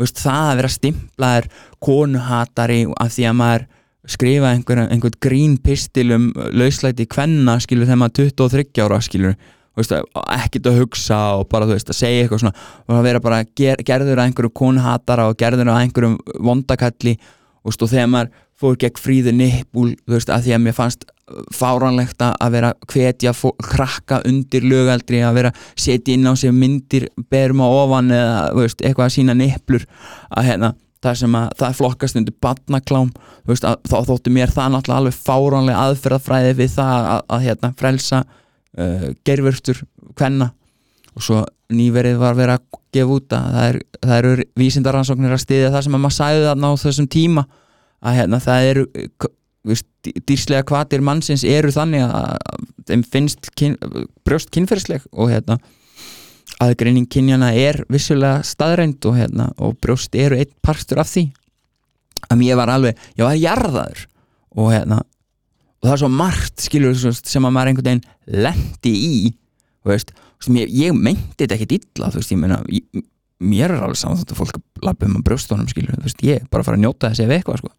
veist, það að vera stimplaður konuhatari af því að maður skrifa einhver, einhvern grín pistil um lauslæti kvenna skilur þegar maður er 23 ára skilur. Ekkert að hugsa og bara þú veist að segja eitthvað svona. Og að vera bara ger, gerður að einhverju konuhatara og gerður að einhverjum vondakalli. Og þegar maður fór gegn fríðu nippul þú veist, að því að mér fannst fáránlegt að vera hvetja krakka undir lögaldri að vera setja inn á sig myndir berum á ofan eða veist, eitthvað að sína nipplur að hérna það sem að það flokkast undir badnaklám veist, að, þá þóttu mér það náttúrulega alveg fáránlega aðferðafræði við það að, að hérna frelsa uh, gerfurtur kvenna. Og svo nýverið var verið að gefa út að það, er, það eru vísindaransóknir að stiðja það sem að maður sæði þarna á þessum tíma að hérna það eru veist, dýrslega kvatir mannsins eru þannig að að þeim finnst kyn, brjóst kynferðsleg og hérna aðgreining kynjana er vissulega staðreind og, hérna, og brjóst eru einn partur af því. Að ég var alveg, ég var jarðaður og hérna og það er svo margt skilur sem að maður einhvern veginn lendi í veist, ég, ég meinti þetta ekki illa veist, ég meina ég, mér er alveg saman þótt að fólk lappa um að brjóstunum skilur, veist, ég er bara að fara að njóta þessi ef eitthvað, sko,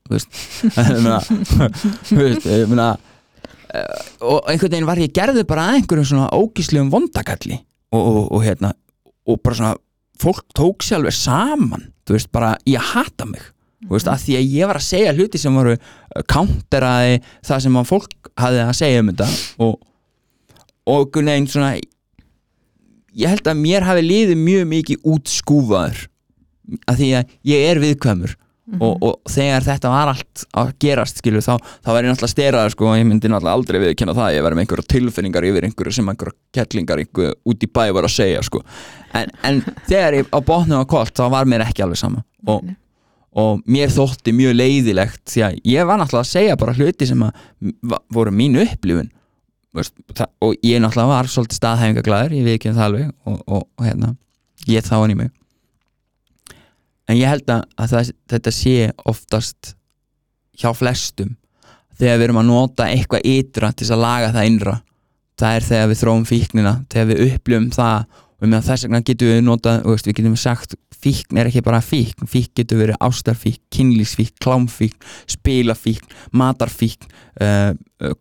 eh, og einhvern veginn var ég gerði bara einhverjum svona ógíslegum vondakalli og, og, og hérna og bara svona, fólk tók sér alveg saman þú veist, bara ég hata mig. Þú veist, að því að ég var að segja hluti sem voru eh, counteraði það sem að fólk hafði að segja um þetta og og veginn svona ég held að mér hafi liðið mjög mikið útskúfaður af því að ég er viðkvæmur og, og þegar þetta var allt að gerast skilur þá, þá var ég náttúrulega steraður sko. Og ég myndi náttúrulega aldrei viðkynna það að ég verið með einhverja tilfinningar yfir einhverju sem einhverja kettlingar einhverju út í bæ var að segja sko. En, en þegar ég á botnum var kolt þá var mér ekki alveg sama. Og, og mér þótti mjög leiðilegt því að ég var náttúrulega að segja bara hluti sem að voru mín upplifun. Og ég náttúrulega var svolítið staðhæfingaglæður, ég viðkynna það alveg og, og, og hérna, ég þá hann í mig en ég held að, að það, þetta sé oftast hjá flestum. Þegar við erum að nota eitthvað ytra til þess að laga það innra. Það er þegar við þróum fíknina þegar við upplifum það. Og þess vegna getum við notað, þú veist, við getum sagt fíkn er ekki bara fíkn, fíkn getur verið ástarfíkn, kynlísfíkn, klámfíkn spilafíkn, matarfíkn uh,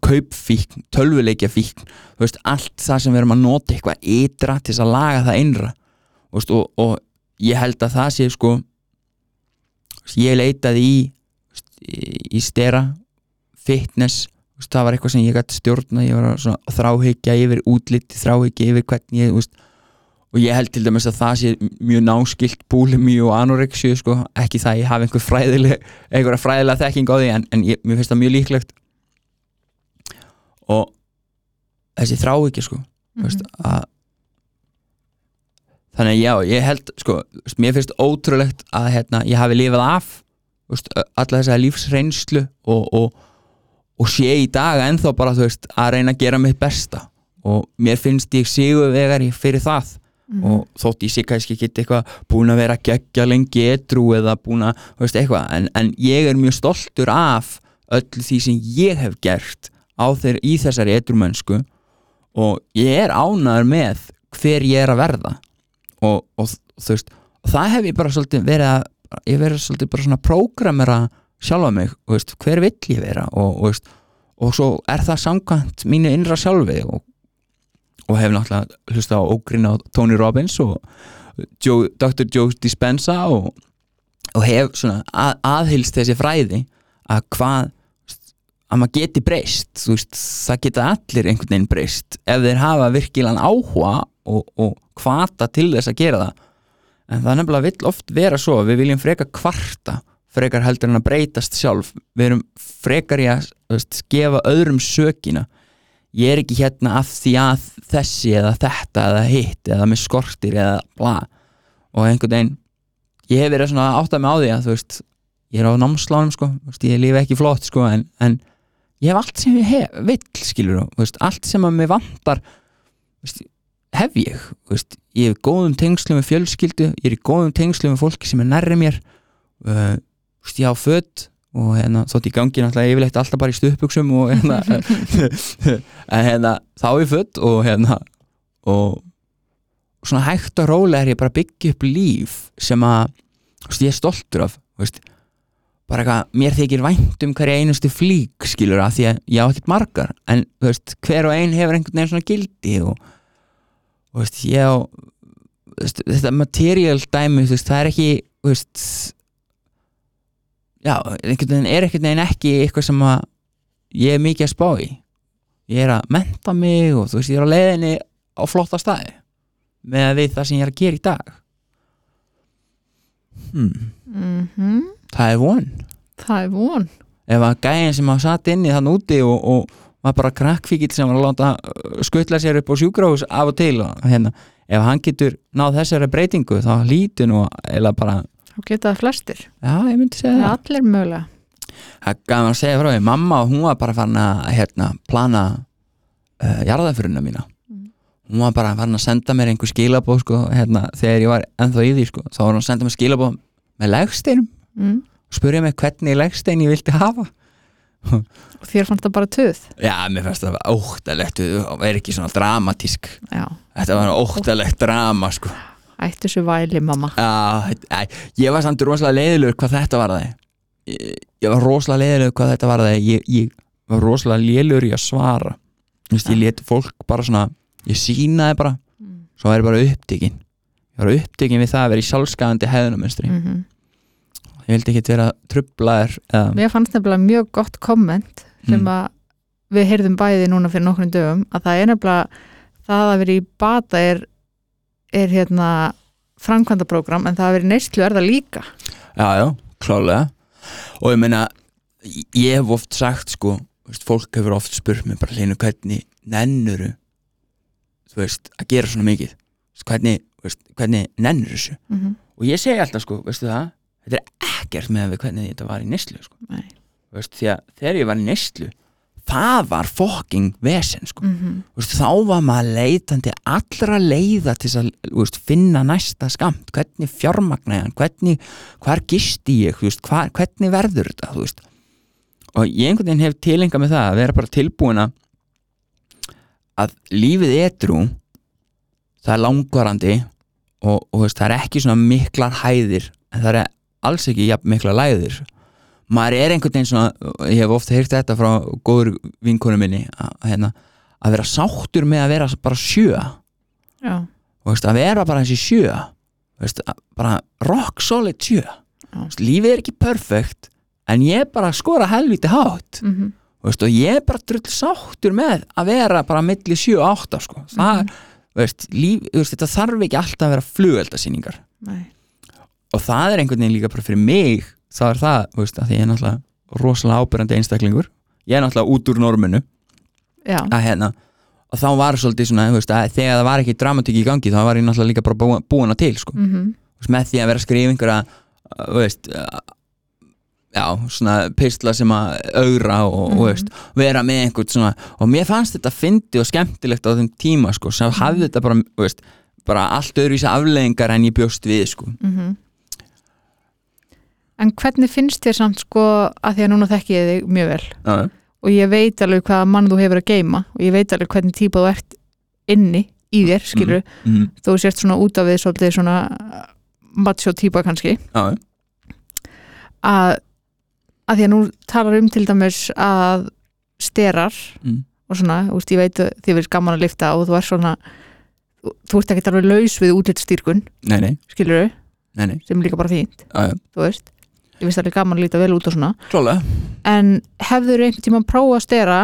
kaupfíkn tölvuleikjafíkn, veist, allt það sem við erum að nota eitthvað ytra til þess að laga það innra. Veist, og, og ég held að það sé sko ég leitaði í í, stera fitness, það var eitthvað sem ég gæti stjórna, ég var að svona þráhyggja yfir útlit, þráhyggja yfir hvernig ég, og ég held til dæmis að það sé mjög náskilt búlimi og anorexju sko, ekki það að ég hafi einhver fræðileg einhverja fræðilega þekking á því en, en ég, mér finnst það mjög líklegt. Og þessi þráhyggja sko mm veist, að þannig að já, ég held sko, mér finnst ótrúlegt að hérna, ég hafi lifað af veist, alla þessa lífsreynslu og, og, og sé í dag ennþá bara þú veist, að reyna að gera mitt besta. Og mér finnst ég sigur vegari fyrir það. Og þótt ég sé kannski ekki eitthvað búin að vera geggja lengi edru eða búin að, þú veist, eitthvað en, en ég er mjög stoltur af öllu því sem ég hef gert á þeir í þessari edrumönsku og ég er ánæður með hver ég er að verða og, og þú veist það hef ég bara svolítið verið að ég verið svolítið bara svona prógramera sjálfa mig, veist, hver vill ég vera og, og, veist, og svo er það samkvæmt mínu innra sjálfi og, og hef náttúrulega hlusta á ógrin á Tony Robbins og Joe, Dr. Joe Dispenza og, hef svona að, aðhylst þessi fræði að hvað að maður geti breyst veist, það geta allir einhvern veginn breyst ef þeir hafa virkilegan áhuga og, og hvata til þess að gera það. En það nefnilega vill oft vera svo við viljum freka kvarta frekar heldur en að breytast sjálf. Við erum frekar í að veist, gefa öðrum sökina. Ég er ekki hérna af því að þessi eða þetta eða hitt eða með skortir eða bla. Og einhvern veginn ég hef verið svona að átta mig á því að þú veist ég er á námslánum sko, veist, ég lifi ekki flott sko en, en ég hef allt sem ég hef, vill skilur þú. Allt sem að mig vantar veist, hef ég veist, ég hef góðum tengslum með fjölskyldu ég er í góðum tengslum með fólki sem er nærri mér uh, veist, ég á fött og hérna, þótt í gangi náttúrulega yfirleitt alltaf bara í stuðbuxum og hérna en hérna, þá er fött og hérna og svona hægt og rólega er ég bara að byggja upp líf sem að veist, ég er stoltur af veist, bara eitthvað, mér þykir vænt um hverja einustu flík skilur að því að ég á ekkert margar en veist, hver og ein hefur einhvern veginn svona gildi og veist, ég á þú veist, þetta material dæmi veist, það er ekki já, einhvern veginn er einhvern veginn ekki eitthvað sem að ég er mikið að spá í. Ég er að menta mig og þú veist, ég er á leiðinni á flotta staði með að við það sem ég er að gera í dag. Hmm, Mhm. það er von. Það er von. Ef að gæðin sem hafa satt inni þann úti og, og var bara krakkfíkil sem var að láta uh, skutla sér upp á sjúkrahús af og til og hérna, ef hann getur náð þessari breytingu þá lítur nú eða bara, Þá geta það flestir. Já ég myndi segja Það það. allir mögulega. Það er gaman að segja frá því, mamma hún var bara farin að hérna, plana uh, jarðafyruna mína. Mm. hún var bara farin að senda mér einhver skilabóð sko, hérna, þegar ég var ennþá í því sko, þá var hún að senda mér skilabóð með legsteinum. Mm. og spurja mig hvernig legstein ég vildi hafa þér fannst það bara töð? Já, mér fannst það óttalegt. Og er ekki svona dramatísk. Já, Þetta var óttalegt drama sko. Ættu svo væli mamma. Já, ég var samt rosalega leiðilegur hvað þetta var það ég, ég var rosalega leiðilegur hvað þetta var það ég, ég var rosalega leiðilegur í að svara. Þú veist, ég let fólk bara svona ég sínaði bara, mm. svo ég bara upptekinn ég var upptekinn við það að vera í sjálfskæðandi hefðunumönstri mm ég vildi ekki vera trublaður Mér fannst nefnilega mjög gott komment sem Mm. að við heyrðum bæði núna fyrir nokkrum dögum að það er nefnilega það að vera í bata er er hérna framkvæmdaprógram en það að vera neyslu er það líka. Já, já, klálega og ég meina, ég hef oft sagt sko, veist, fólk hefur oft spurt mér bara hlýnu hvernig nennuru þú veist, að gera svona mikið? Hvernig, veist, hvernig nennur þessu? Mm -hmm. og ég segi alltaf sko, veistu það þetta er ekkert með við hvernig þetta var í neyslu sko. Veist, því að þegar ég var í neyslu það var fokking vesen sko. Mm -hmm. Þú veist, þá var maður leitandi allra leiða til að þú veist, finna næsta skamt hvernig fjármagna ég hann, hvernig hvar gisti ég, hvar, hvernig verður þetta og ég einhvern veginn hef tilenga með það að vera bara tilbúin að að lífið edrú það er langvarandi og, og það er ekki svona miklar hæðir en það er alls ekki jafn miklar læðir maður er einhvern veginn svona ég hef ofta heyrt þetta frá góður vinkonu minni að, hérna, að vera sáttur með að vera bara sjö. Já, og veist, að vera bara þessi sjö. Veist, bara rock solid sjö. Veist, lífið er ekki perfekt en ég er bara að skora helviti hátt. Mm -hmm. veist, og ég er bara drull sáttur með að vera bara milli 7 og 8 sko. það, veist, líf, veist, þetta þarf ekki alltaf að vera flugeldasýningar. Nei. Og það er einhvern veginn líka bara fyrir mig það er það, veist, að ég er náttúrulega rosalega ábyrjandi einstaklingur ég er náttúrulega út úr norminu að hérna og þá var svolítið svona, þú veist, þegar það var ekki dramatík í gangi, þá var ég náttúrulega líka bara búin, búin að til, sko, mm -hmm. Þú með því að vera að skrifa einhverja uh, þú veist uh, já, svona pistla sem að augra og, og Mhm. veist, vera með einhvern svona, og mér fannst þetta fyndi og skemmtilegt á þeim tíma, sko, sem hafði þetta bara, þú veist, bara allt öðruvísi afleðingar en ég bjóst við, sko Mhm. En hvernig finnst þér samt sko að því að núna þekki ég þig mjög vel? Já, og ég veit alveg hvaða mann þú hefur að geima og ég veit alveg hvernig típa þú ert inni í þér, skilur mm, þú sért svona út af við svolítið svona macho típa kannski. Já, að, að því að nú talar um til dæmis að sterar mm, og svona, veist, ég veit þið verður gaman að lifta og þú er svona þú- ert ekkert alveg laus við útlitstýrkun nei, nei, skilur nei sem líka bara fínt, já, já, þú veist ég veist alveg gaman að líta vel út og svona klálega en hefður einhvern tíma prófa að stera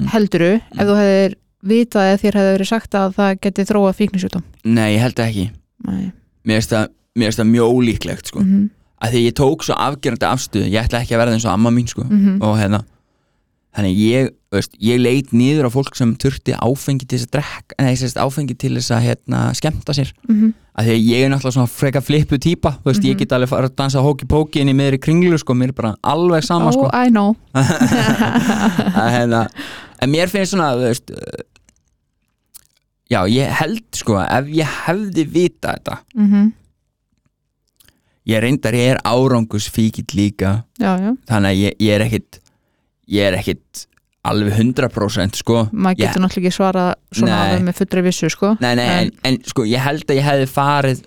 Mm. helduru, ef þú hefðir vitað eða þér hefði verið sagt að það geti þróað fíknisjútum nei, ég held ekki Nei. mér finnst það, það mjög ólíklegt, sko mm -hmm. að því ég tók svo afgerandi afstöðu ég ætla ekki að verða eins og amma mín sko Mhm. og hérna þannig ég, veist, ég leit niður á fólk sem þurfti áfengi til þess að drekka nei, sérst, áfengi til þess að hérna, skemmta sér. Mhm. að því að ég er náttúrulega svona freka flippu típa þú veist, ég Mhm. get alveg fara að dansa hóki-póki inn í miðri kringlu sko, mér er bara alveg sama oh, sko I know. Hérna, en mér finnst svona þú veist já, ég held sko ef ég hefði vita þetta mm ég reyndar, ég er árangusfíkill líka. Já, já, þannig að ég, ég er ekkit ég er ekkit alveg 100% sko maður getur náttúrulega ekki svarað svona Nei. alveg með fullri vissu sko nei, nei, en, en sko ég held að ég hefði farið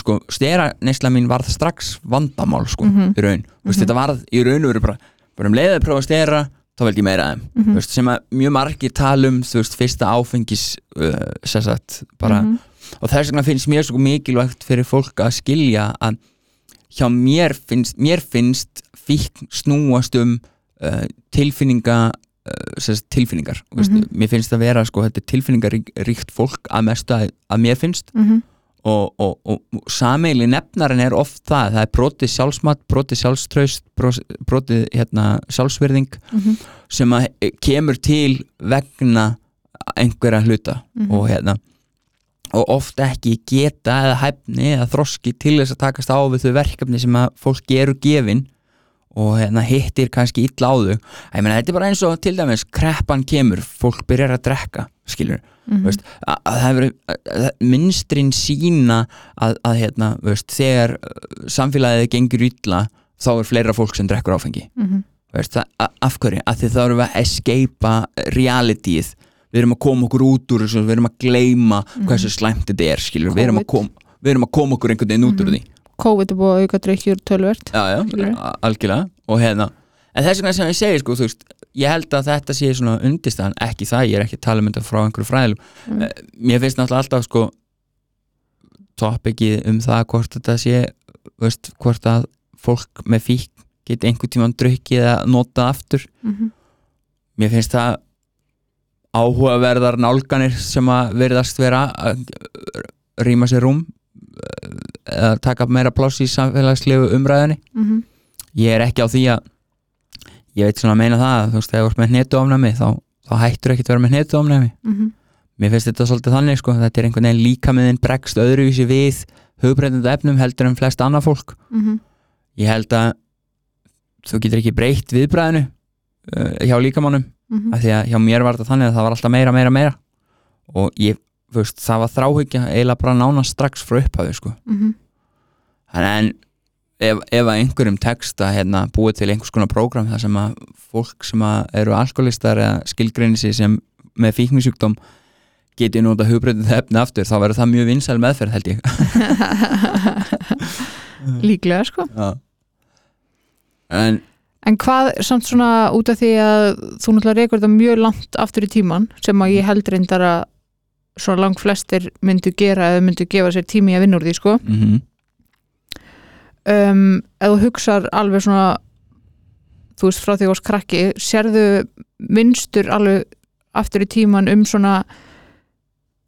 sko, stera neysla mín varð strax vandamál sko, Mhm. í raun, mm Mhm. þetta varð í raun og veru bara, bara um leiðið að prófa að stera þá veldi ég meira af þeim, Mhm. þú veist, sem að mjög margir tala um, þú veist, fyrsta áfengis uh, sem sagt, bara Mhm. og þess vegna finnst mér svo mikilvægt fyrir fólk að skilja að hjá mér finnst, mér finnst fíkn snúast um uh, tilfinninga sagt, tilfinningar mm Mhm. mér finnst að vera sko, tilfinningaríkt fólk að mestu að, að mér finnst Mhm. og, og, og, og sameili nefnarinn er oft það, það er brotið sjálfsmat brotið sjálfstraust bros- brotið hérna, sjálfsverðing Mhm. sem að eh, kemur til vegna einhverja hluta Mhm. og hérna og oft ekki geta eða hæfni eða þroski til þess að takast á við þau verkefni sem að fólki eru gefin og hérna hittir kannski illa á þau ég meina þetta er bara eins og til dæmis kreppan kemur, fólk byrjar að drekka skilur, veist, að, að það hefur minstrin sína að, að hérna, veist, þegar uh, samfélagið gengur illa þá er fleira fólk sem drekkur áfengi Mhm. veist, það, a- af því þá erum við að escapa realityið við erum að koma okkur út úr þessu við erum að gleyma hversu slæmt þetta er skilur, við erum, að Mhm. Covid. kom, við erum að koma okkur einhvern veginn út úr Mhm. því COVID er búið að auka drikkjur tölvert já, já, algjörlega. Og hérna, en þess vegna sem ég segi sko, þú veist, ég held að þetta sé svona undirstaðan, ekki það, ég er ekki að tala um frá einhverju fræðilum, Mm. Eh, mér finnst náttúrulega alltaf sko topikið um það hvort þetta sé veist, hvort að fólk með fík geti einhvern tímann drukkið eða notað aftur. Mhm. mér finnst það áhugaverðar nálganir sem að verðast vera að rýma sér rúm eða taka meira pláss í samfélagslegu umræðinni mhm, ég er ekki á því að ég veit svona að meina það að þú veist, þegar þú ert með hnetuofnæmi þá, þá hættur ekki að vera með hnetuofnæmi mhm, mér finnst þetta svolítið þannig sko, þetta er einhvern veginn líka með þinn bregst öðruvísi við hugbreytandi efnum heldur en flest annað fólk. Mhm, ég held að þú getur ekki breytt viðbræðinu uh, hjá líkamannum. Mhm, af því að hjá mér var þetta þannig að það var alltaf meira, meira, meira. Og ég, veist, það var þráhyggja eiginlega bara nána strax frá upphafi sko. mhm, Þannig en ef, ef að einhverjum text að hérna, búið til einhvers konar prógram þar sem að fólk sem að eru alkoholistar eða skilgreini sig sem með fíknisjúkdóm geti nota hugbreytið efni aftur þá verður það mjög vinsæl meðferð held ég líklega sko Já. en En hvað, samt svona út af því að þú náttúrulega reykur þetta mjög langt aftur í tíman sem að ég held reyndar að svona lang flestir myndu gera eða myndu gefa sér tími að vinna úr því sko mm um, ef þú hugsar alveg svona þú veist frá því að þú varst krakki sérðu vinstur alveg aftur í tíman um svona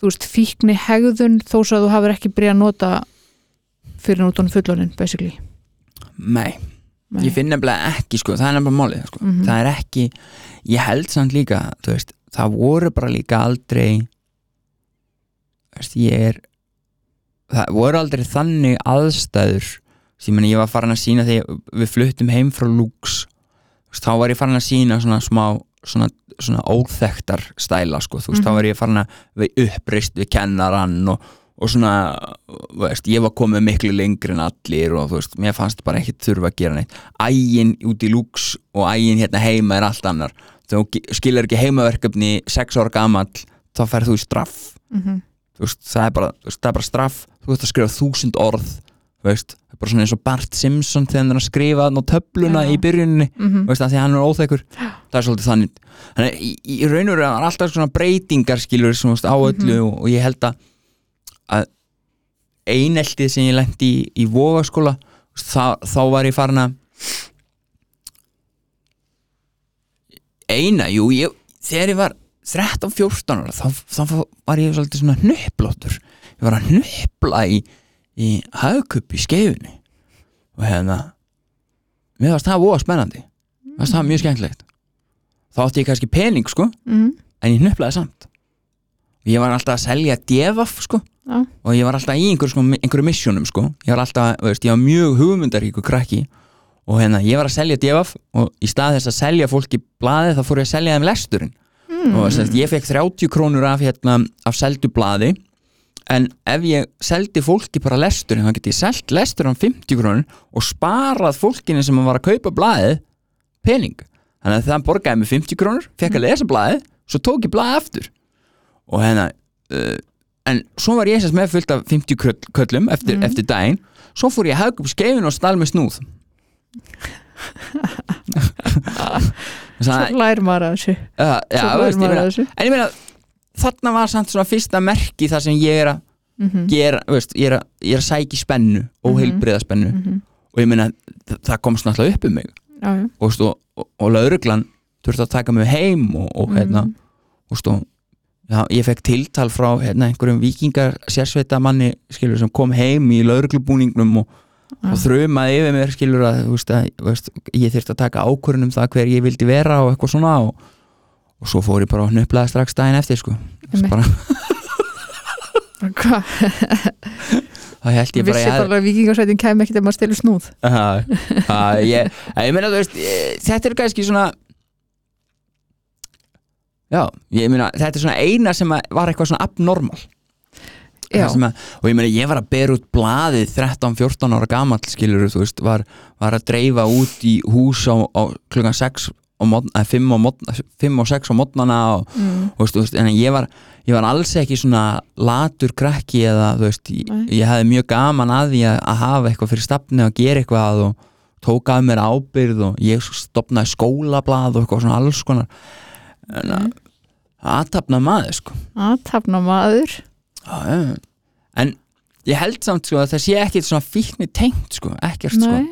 þú veist fíkni hegðun þó svo að þú hafur ekki byrjað að nota fyrir nútonum fullorinn basically nei, Nei. ég finn nefnilega ekki sko, það er nefnilega málið sko. Mhm. það er ekki, ég held samt líka veist, það voru bara líka aldrei veist, ég er það voru aldrei þannig aðstæður. Sem ég var farin að sína þegar við fluttum heim frá Lux veist, þá var ég farin að sína svona smá svona, svona óþektar stæla sko, veist, Mhm. þá var ég farin að við uppreist við kennarann og, og svona, veist, ég var komið miklu lengri en allir og þú veist, mér fannst bara ekki þurfa að gera neitt. Ægin út í Lux og ægin hérna heima er allt annar. Þú skilur ekki heimaverkefni sex ára gamall, þá ferð þú í straff. Mm þú veist, það er bara, veist, það er bara straff. Þú veist að skrifa þúsund orð veist, það er bara svona eins og Bart Simpson þegar hann er að skrifa á töfluna Já. í byrjuninni -hmm. þú veist, að því hann er óþekkur. Það er svolítið þannig. Þannig í, í raun og raun er alltaf svona breytingar skilur sem, á öllu og, og ég held að að eineltið sem ég lendi í, í vogaskóla þá var ég farin að eina, jú, ég, þegar ég var 13-14 ára þá, þá var ég svolítið svona hnupplóttur ég var að hnuppla í, í hagkupp í skeifunni. Og hérna mér varst það voða spennandi. Mér varst það mjög skemmtilegt. Þá átti ég kannski pening sko Mm. en ég hnuplaði samt. Ég var alltaf að selja devaf sko Já. og ég var alltaf í einhverju, sko, einhverju missionum sko. Ég var alltaf, veist, ég var mjög hugmyndaríku krakki. Og hérna, ég var að selja devaf og í stað þess að selja fólki blaði þá fór ég að selja þeim lesturinn Mm. og þess, ég fekk 30 krónur af, hérna, af seldu blaði. En ef ég seldi fólki bara lesturinn þá get ég selt lesturinn á 50 krónur og sparað fólkinu sem var að kaupa blaðið pening. Þannig að það borgaði mig 50 krónur fekk að lesa blaðið, svo tók ég blaðið aftur. Og hérna uh, en svo var ég þess með fullt af 50 köll- köllum eftir, Mhm. eftir daginn. Svo fór ég að hafa upp skeifin og stál með snúð Svo Þannig að lær maður að þessu uh, já, veist, ég meina, en ég meina þarna var samt svona fyrsta merki þar sem ég er að Mhm, gera, þú veist, ég er að, ég er að sækja í spennu óheilbriða spennu mhm. og ég meina þa- það komst náttúrulega upp um mig Já, já. og, og, og, og lauruglan þurfti að taka mig heim og, og hérna Mhm. og já, ég fekk tiltal frá hérna, einhverjum vikingar sérsveita manni skilur sem kom heim í lauruglubúningnum og, og þrjumaði yfir mér skilur að, veist, að veist, ég þyrfti að taka ákvörðun um það hver ég vildi vera og eitthvað svona og, og svo fór ég bara að hnuplaða strax daginn eftir sko. Bara, það held ég bara Vissi bara að vikingarsveitin kæmi ekkert ef maður stelur snúð. Já, já, ég, ég meina veist þetta er kannski svona já, ég meina þetta er svona eina sem að var eitthvað svona abnormal að, og ég meina ég var að bera út blaðið 13-14 ára gamall skilur þú veist, var, var að dreifa út í hús á, á klukkan 6 og mótna, 5 og, mótna, 5 og 6 á mótnana og, mm. og veist, veist, en ég var, ég var alls ekki svona latur krakki eða þú veist, ég, ég hefði mjög gaman að því að, að hafa eitthvað fyrir stafni og gera eitthvað og tók af mér ábyrð og ég stopnaði skólablað og eitthvað svona alls konar. En að aðtapna maður sko. Aðtapna maður Já, en ég held samt sko að það sé ekkit svona fíkni tengt sko, ekkert sko. Nei,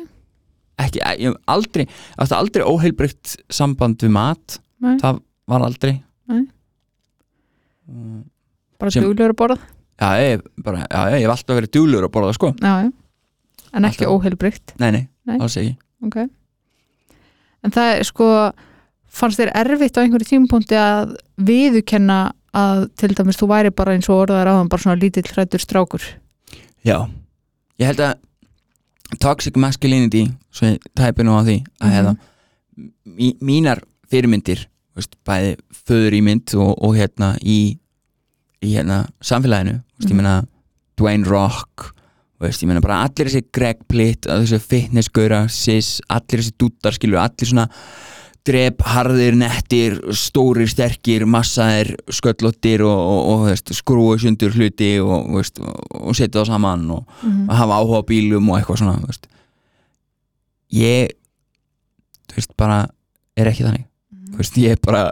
ekki, ég hef aldrei, átti aldrei óheilbrygt samband við mat. Nei, það var aldrei. Nei. Mm, bara sem- duglegur að borða. Já, ég, bara, já, ég hef alltaf verið djúlur að borða sko. Já, en ekki Alltaf. óheilbrygt nei, nei, alls ekki. Ok. En það er sko fannst þér erfitt á einhverju tímapunkti að viðukenna að til dæmis þú væri bara eins og orðaðar áðan bara svona lítill hrættur strákur. Já, ég held að toxic masculinity svo ég tæpi nú á því að hérna mí, mínar fyrirmyndir veist, bæði föður í mynd og, og hérna í, í hérna samfélaginu veist, ég Mhm. meina Dwayne Rock veist, ég meina bara allir þessi Greg Plitt þessi fitnessgöra, sis allir þessi dúttar skilur, allir svona drep, harðir, nettir stórir, sterkir, massaðir sköllóttir og, og, og skrúi sundur hluti og, veist, og, setja það saman og mm að hafa áhuga bílum og eitthvað svona veist. ég þú veist bara er ekki þannig þú veist, ég er bara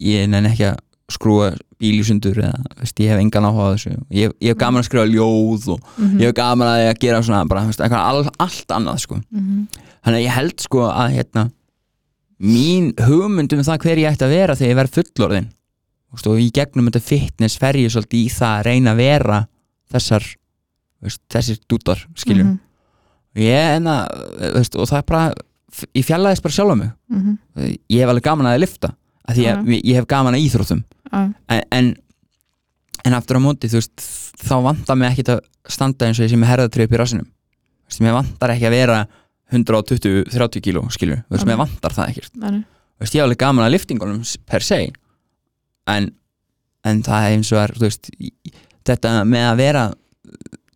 ég nenni ekki að skrúa bíl í sundur eða veist, ég hef engan áhuga þessu ég, ég hef gaman að skrifa ljóð og Mhm. ég hef gaman að að gera svona bara, veist, all, allt annað sko. Mhm. þannig að ég held sko að hérna, mín hugmynd um það hver ég ætti að vera þegar ég verð fullorðin veist, og í gegnum þetta fitness fer ég svolítið í það að reyna að vera þessar veist, þessir dútar skiljum Mhm. ég en að, veist, og það er bara ég fjallaðist bara sjálf á mig Mhm. ég hef alveg gaman að lifta af því Já. ég, ég hef gaman að íþróttum Já. en, en, en aftur á móti þú veist, þá vantar mig ekki að standa eins og ég sem er herðatrið upp í rassinum þú veist, mér vantar ekki að vera 120-30 kíló skilur, þú veist, mér vantar það ekkert. Þú veist, ég hef alveg gaman að liftingunum per se en, en það er eins og er, þú veist þetta með að vera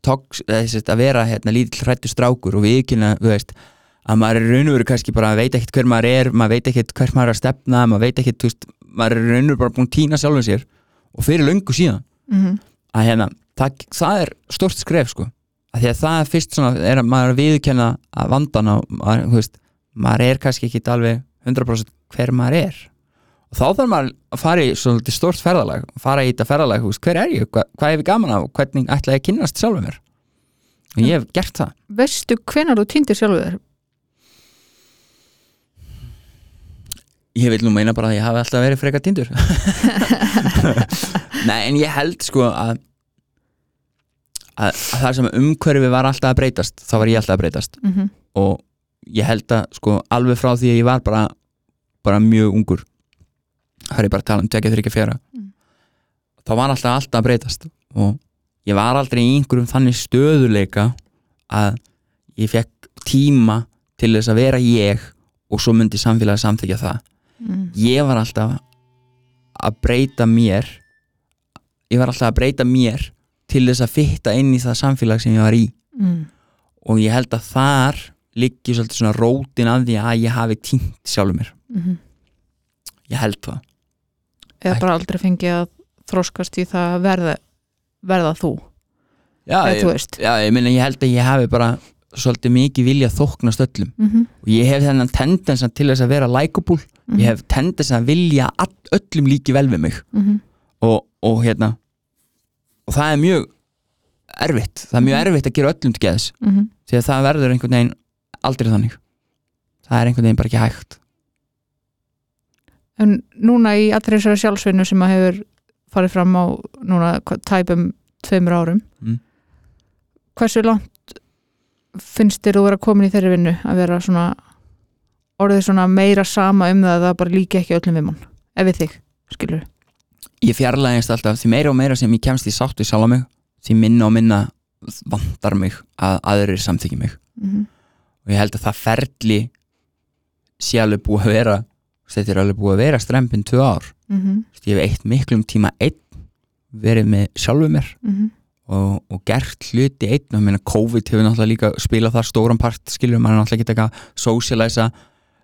sem sagt, að vera hérna lítill hrættu strákur og viðkynna, þú veist að maður er raun og veru kannski bara veit ekkert hver maður er maður veit ekkert hvert maður er að stefna maður veit ekkert, þú veist, maður er raun og veru bara búin að týna sjálfum sér og fyrir löngu síðan. Mhm. að hérna, það, það er stort skref sko, að því að það er fyrst svona er að maður er að vandan og maður, veist, maður er kannski ekki alveg 100% hver maður er. Og þá þarf maður að fara í svolítið stort ferðalag, fara í þetta ferðalag veist, hver er ég, Hva, hvað hef ég gaman af? Hvernig ætla ég að kynnast sjálfum mér? Og ég hef gert það. Veistu hvenar þú týndir sjálfu þér? Ég vil nú meina bara að ég hafi alltaf verið frekar tindur Nei, en ég held sko að, að, að það sem umhverfi var alltaf að breytast þá var ég alltaf að breytast Mhm. og ég held að sko alveg frá því að ég var bara, bara mjög ungur það er bara að tala um tekja þryggja fjara Mm. þá var alltaf alltaf að breytast og ég var aldrei í einhverjum þannig stöðuleika að ég fekk tíma til þess að vera ég og svo myndi samfélagi samþykja það Mhm. ég var alltaf að breyta mér ég var alltaf að breyta mér til þess að fitta inn í það samfélag sem ég var í Mhm. og ég held að þar liggi svolítið svona rótin að því að ég hafi týnt sjálfur mér Mhm. ég held það eða bara aldrei fengið að þróskast í það að verða, verða þú já, ég, já, ég, meina, ég held að ég hafi bara svolítið mikið vilja þóknast öllum Mhm. og ég hef þennan tendensa til þess að vera likeable Mhm. ég hef tendensa að vilja öllum líki vel við mig Mhm. og, og hérna og það er mjög erfitt það er mjög Mhm. erfitt að gera öllum til geðs Mhm. því að það verður einhvern veginn aldrei þannig það er einhvern veginn bara ekki hægt en núna í allri þessari sjálfsvinnu sem að hefur farið fram á núna tæpum tveimur árum Mm. hversu langt finnst þér þú vera komin í þeirri vinnu að vera svona orðið svona meira sama um það að það bara líki ekki öllum við mann ef við þig, skilur ég fjarlægist alltaf því meira og meira sem ég kemst í sátt við sjálf á mig því minna og minna vantar mig að aðrir samþykja mig mm -hmm. og ég held að það ferli sé alveg búið að vera þetta er alveg búið að vera strempin tvö ár Mm -hmm. ég hef eitt miklum tíma einn verið með sjálfu mér Mm og, og gert hluti einn og meina COVID hefur náttúrulega líka spilað þar stóran part skilur, maður náttúrulega ekki eitthvað socialæsa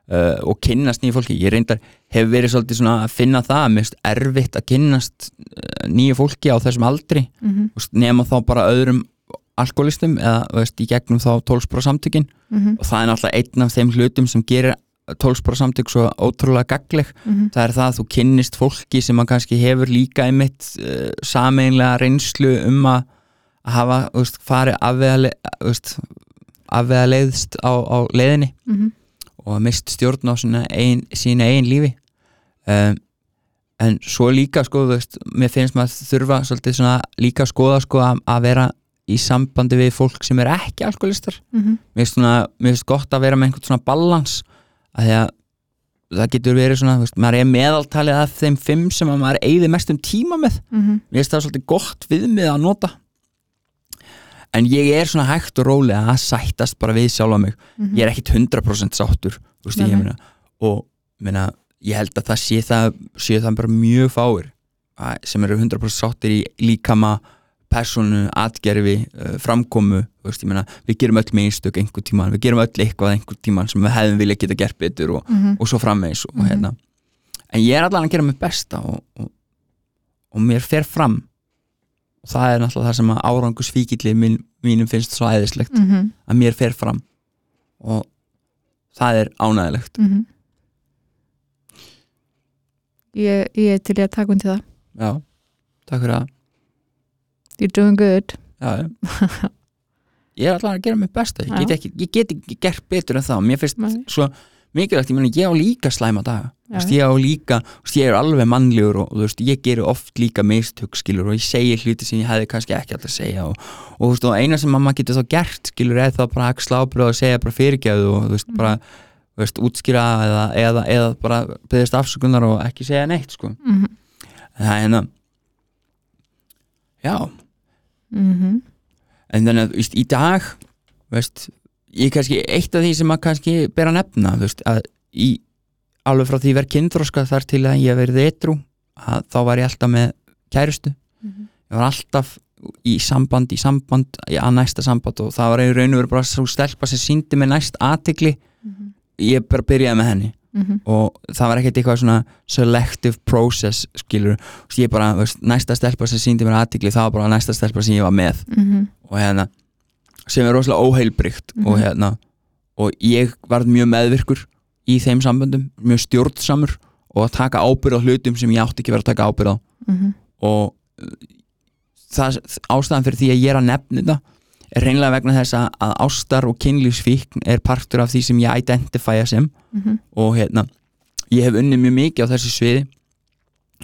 uh, og kynnast nýju fólki ég reyndar hefur verið svolítið svona að finna það finnst erfitt að kynnast uh, nýju fólki á þessum aldri -hmm. Þú veist, nema þá bara öðrum alkoholistum eða veist, í gegnum þá 12 samtökin Mm og það er náttúrulega einn af þeim hlutum sem gerir 12 samtök svo ótrúlega gagleg -hmm. það er það að þú kynnist fólki sem að kannski hefur líka einmitt uh, sameinlega reynslu um að hafa, veist, farið afvega, veist, afvega leiðst á, á leiðinni Mm -hmm. Og að mist stjórn á ein, sína ein lífi. Um, en svo líka sko, veist, mér finnst maður þurfa svona líka að skoða sko að, að vera í sambandi við fólk sem er ekki alkoholistar. Mhm, mér finnst, svona, mér finnst gott að vera með einhvern svona balans að því að það getur verið svona, veist, maður er meðaltalið af þeim fimm sem að maður eigði mest um tíma með. Mhm, mér finnst það svolítið gott viðmið að nota en ég er svona hægt og rólega að sættast bara við sjálfa mig mhm. ég er ekkit 100% sáttur veist, ég, meina, og meina, ég held að það sé það sé það bara mjög fáir sem eru 100% sáttir í líkama persónu, atgerfi framkomu, veist, meina við gerum öll mistök einhver tíman, við gerum öll eitthvað einhver tíman sem við hefðum vilja geta gert betur og, mhm, og svo frammeins og, Mhm. hérna. en ég er allan að gera mig besta og, og, og mér fer fram og það er náttúrulega það sem að árangusvíkilli mín, mínum finnst svo æðislegt mhm, að mér fer fram. Og það er ánægilegt mhm. Ég, ég er til ég að taka undir það. Já, takk fyrir það. You're doing good. Já, ég er allan að gera mig besta. Ég get ekki, ég get ekki gert betur en það. Mér finnst svo mikilvægt, ég meina ég á líka slæma daga. Veist, ég á líka, veist, ég er alveg mannlegur og veist, ég gerir oft líka skilur og ég segi hluti sem ég hefði kannski ekki alltaf að segja og, og og eina sem mamma getur þá gert skilur er þá bara að slábröð og segja bara fyrirgjöðu og veist, bara útskýra eða, eða, eða bara byggðist afsökunar og ekki segja neitt sko. mhm, en það er hérna já, mhm, en þannig að í dag veist, ég kannski eitt af því sem að kannski ber að nefna þú veist, að í alveg frá því verð kynþróska þar til að ég verði etru að þá var ég alltaf með kærustu. Mhm, ég var alltaf í samband í samband, að næsta samband og það var í raun og veru bara svo stelpa sem síndi mig næst aðtigli mhm, ég bara byrjaði með henni. Mhm, og það var ekkert eitthvað svona selective process skilur, ég bara, veist, næsta stelpa sem síndi mér aðtigli það var bara næsta stelpa sem ég var með. Mhm, og hérna sem er rosalega óheilbrygt Mhm. og hérna og ég varð mjög meðvirkur í þeim samböndum, mjög stjórnsamur og að taka ábyrð á hlutum sem ég átti ekki verið að taka ábyrð á. Mhm, og uh, það, ástæðan fyrir því að ég er að nefna þetta er reynilega vegna þess að, ástar og kynlífsfíkn er partur af því sem ég identifæja sem. Mhm, og hérna ég hef unnið mjög mikið á þessu sviði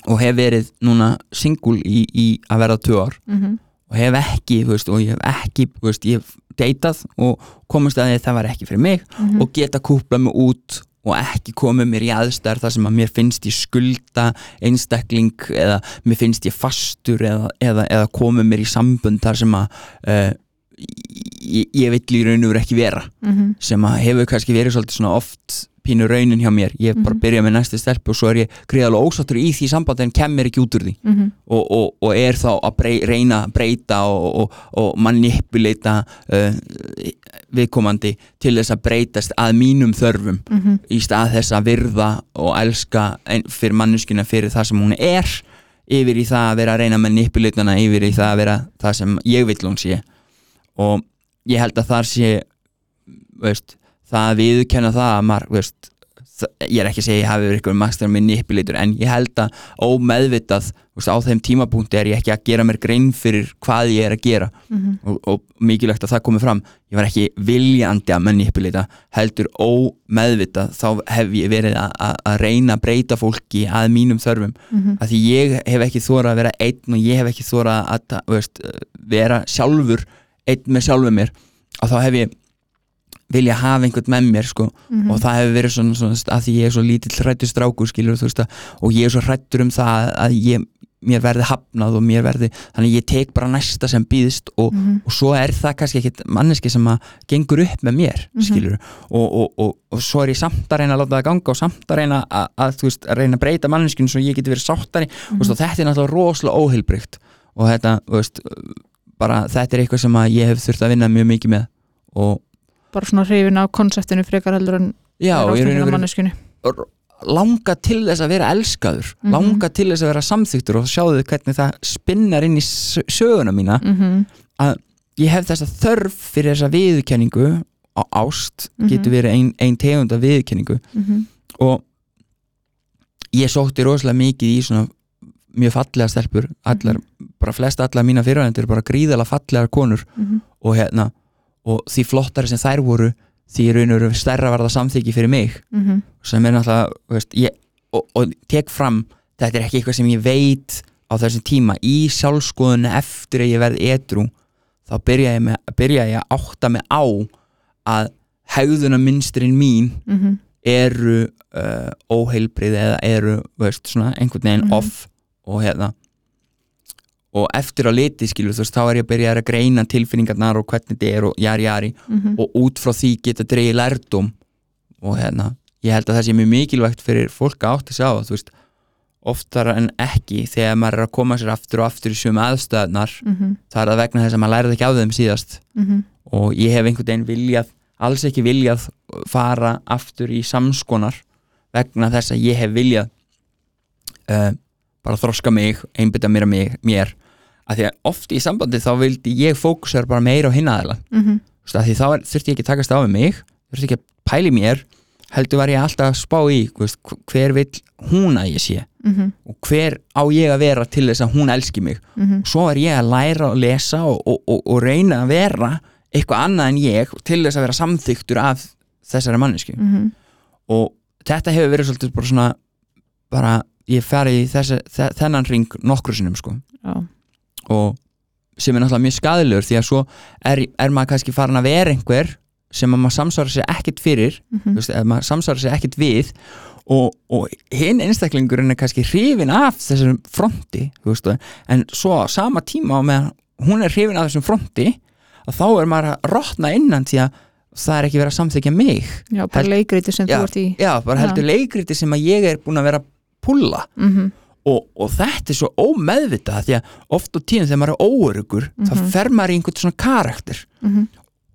og hef verið núna singul í, í að verða tvö ár. Mhm, og hef ekki, veist, og ég hef ekki veist, ég hef deytað og komast að því að það var ekki fyrir mig. Mhm, og geta kúplað mig út og ekki komið mér í aðstæður þar sem að mér finnst ég skulda einstakling eða mér finnst ég fastur eða, eða, eða komið mér í sambund þar sem að uh, ég, ég vill í raun og veru ekki vera. Mhm, sem að hefur kannski verið svolítið svona oft pínu raunin hjá mér, ég bara Mhm. byrjað með næstu stelpu og svo er ég greiðalega ósáttur í því sambandi en kem mér ekki út úr því. Mhm, og, og, og er þá að brey, reyna að breyta og, og, og manipuleita uh, viðkomandi til þess að breytast að mínum þörfum. Mhm, í stað þess að virða og elska fyrir manneskina fyrir það sem hún er yfir í það að vera að reyna að manipuleita hana yfir í það að vera það sem ég vill hún sé. Og ég held að þar sé veist, það að viðurkenna það að maður veist, það, ég er ekki að segja ég hafi verið eitthvað master manipulator en ég held að ómeðvitað veist, á þeim tímapunkti er ég ekki að gera mér grein fyrir hvað ég er að gera. Mhm, og, og mikilvægt að það komi fram. Ég var ekki viljandi að manipulita heldur ómeðvitað þá hef ég verið að, að, að reyna að breyta fólki að mínum þörfum. Mhm, að því ég hef ekki þórað að vera einn og ég hef ekki þórað að veist, vera sjálfur einn með sjálfur mér. Og þá hef ég vilja hafa einhvern með mér sko. Mhm, og það hefur verið svona, svona að því ég er svo lítill hrættur strákur skilur þú veist að og ég er svo hrættur um það að ég, mér verði hafnað og mér verði þannig ég tek bara næsta sem býðst og, mhm, og svo er það kannski ekkit manneski sem að gengur upp með mér Mhm. skilur og, og, og, og svo er ég samt að reyna að láta það ganga og samt að reyna að, að, þú veist, að reyna að breyta manneskinu svo ég geti verið sáttari. Mhm, og þetta er náttúrulega rosalega óheilbrygt og þetta, veist, bara þetta er eitthvað sem ég hef þurft að vinna mjög mikið með. Og bara svona hrifin af konseptinu frekar heldur en manneskjunni. langa til þess að vera elskaður Mhm. langa til þess að vera samþyktur og sjáðu hvernig það spinnar inn í sö- söguna mína mhm, ég hef þessa þörf fyrir þessa viðurkenningu á ást Mhm. getur verið ein, ein tegund af viðurkenningu. Mhm, og ég sótti rosalega mikið í svona mjög fallega stelpur allar, bara flest allar mína fyrirvæðendur eru bara gríðalega fallegar konur mhm, og hérna og því flottari sem þær voru því raun og veru stærra var það samþykki fyrir mig. Mhm, sem er náttúrulega veist, ég, og, og tek fram þetta er ekki eitthvað sem ég veit á þessum tíma. Í sjálfskoðunni eftir að ég verð edru þá byrja ég, með, byrja ég að átta mig á að hegðuna minnsturinn mín mhm, eru uh, óheilbrið eða eru veist, svona, einhvern veginn Mhm. off og hérna og eftir að liti skilur þú veist þá er ég að byrja að greina tilfinningarnar og hvernig þetta er og jari jari. Mhm, og út frá því geta dreigið lærdum og hérna ég held að það sé mjög mikilvægt fyrir fólk að átta sig á þú veist oftar en ekki þegar maður er að koma sér aftur og aftur í sömu aðstöðnar mhm, það er það vegna þess að maður lærið ekki á þeim síðast. Mhm, og ég hef einhvern veginn viljað alls ekki viljað fara aftur í samskonar vegna þess að ég hef viljað uh, bara þroska mig, einbytta mér að mér að því að oft í sambandi þá vildi ég fókusera bara meira á hinnaðila mhm, því þá þurfti ég ekki takast á við mig þurfti ekki að pæli mér heldur var ég alltaf að spá í veist, hver vill hún að ég sé? Mhm, og hver á ég að vera til þess að hún elski mig? Mhm, svo er ég að læra og lesa og, og, og, og reyna að vera eitthvað annað en ég til þess að vera samþyktur af þessari mannesku mhm, og þetta hefur verið svolítið bara svona bara ég fari í þessi, þe þennan ring nokkru sinnum sko. Já, og sem er náttúrulega mjög skadilegur því að svo er, er maður kannski farin að vera einhver sem að maður samsvara sér ekkert fyrir mhm, þú veist, maður samsvara sér ekkert við og, og hinn einstaklingurinn er kannski hrifin af þessum fronti veist, en svo á sama tíma meðan hún er hrifin af þessum fronti að þá er maður að rotna innan því að það er ekki verið að samþykja mig. Já, bara Held- leikriti sem já, þú ert í. já, bara heldur leikriti sem að ég er búin að vera að púlla. Mhm, og, og þetta er svo ómeðvitað því að oft á tíðum þegar maður er óörugur þá Mhm. fer maður í einhvern svona karakter mhm,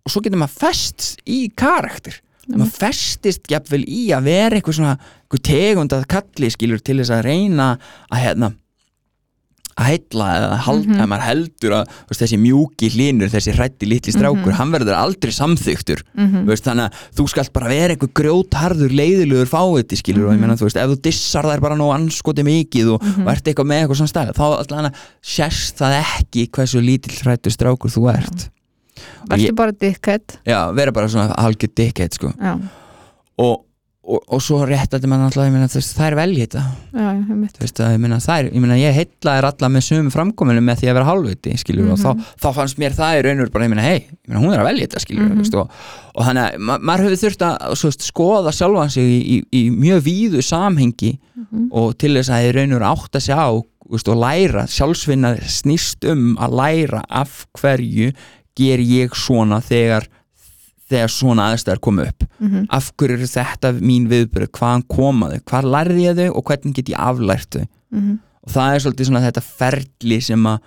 og svo getur maður fest í karakter Mhm. maður festist jafnvel í að vera eitthvað svona eitthvað tegund að kalli skilur til þess að reyna að hérna að heilla eða hald, Mhm. að maður heldur að veist, þessi mjúki hlínur, þessi hrætti litli strákur Mhm. hann verður aldrei samþyktur mhm, Þú veist, þannig að þú skalt bara vera einhver grjótharður leiðilegur fáviti skilur og ég Mhm. meina þú veist ef þú dissar þær bara nú anskoti mikið og, Mhm. og ert eitthvað með eitthvað svona stæð þá allan að sérst það ekki hversu lítill hrættu strákur þú ert verður bara dickhead já, vera bara svona halgjör dickhead sko og, og, og svo rétt að mann alltaf, ég meina þú veist, þær velji þetta ég mitt þú veist að ég meina ég meina ég þær alla með sömu framkominu með því að vera hálfviti skilur og Mhm. þá, þá fannst mér það í raunur bara, ég meina hei, ég meina hún er að velja þetta skilur Mhm. mm -hmm. og, og þannig að ma maður hefur þurft að svo, veist, skoða sjálfan sig í, í, í mjög víðu samhengi Mhm. og til þess að í raunur átta sig á þú veist, og læra, sjálfsvinna snýst um að læra af hverju ger ég svona þegar þegar svona aðstæðar komu upp. Mhm, af hverju eru þetta mín viðbyrð hvaðan koma þau, hvað lærði ég þau og hvernig get ég aflært þau? Mhm, og það er svolítið svona þetta ferli sem að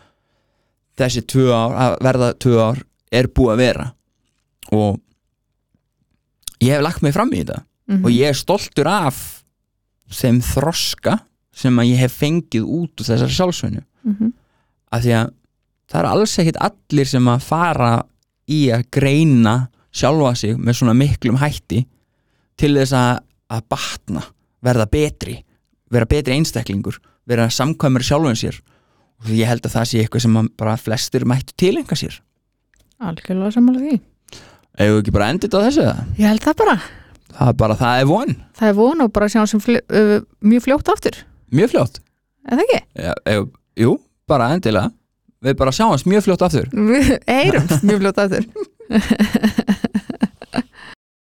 þessi tvö ár, að verða tvö ár er búið að vera. Og ég hef lagt mig fram í þetta. Mhm, og ég er stoltur af þeim þroska sem að ég hef fengið út úr þessari sjálfsveinu mhm, af því að það er alls ekkit allir sem að fara í að greina sjálfa sig með svona miklum hætti til þess að, að batna verða betri, vera betri einstaklingur vera samkvæmur sjálfum sér. Og ég held að það sé eitthvað sem bara flestir mættu tilenga sér. Algjörlega samanlega því. Eða ekki bara endið á þessu ég held það bara, það er bara, það er von. Það er von og bara sjá sem fl uh, mjög fljótt aftur. Mjög fljótt. Eða ekki? ja, ef, jú, bara endilega. Við bara sjáumst mjög fljótt aftur. Við heyrumst mjög fljótt aftur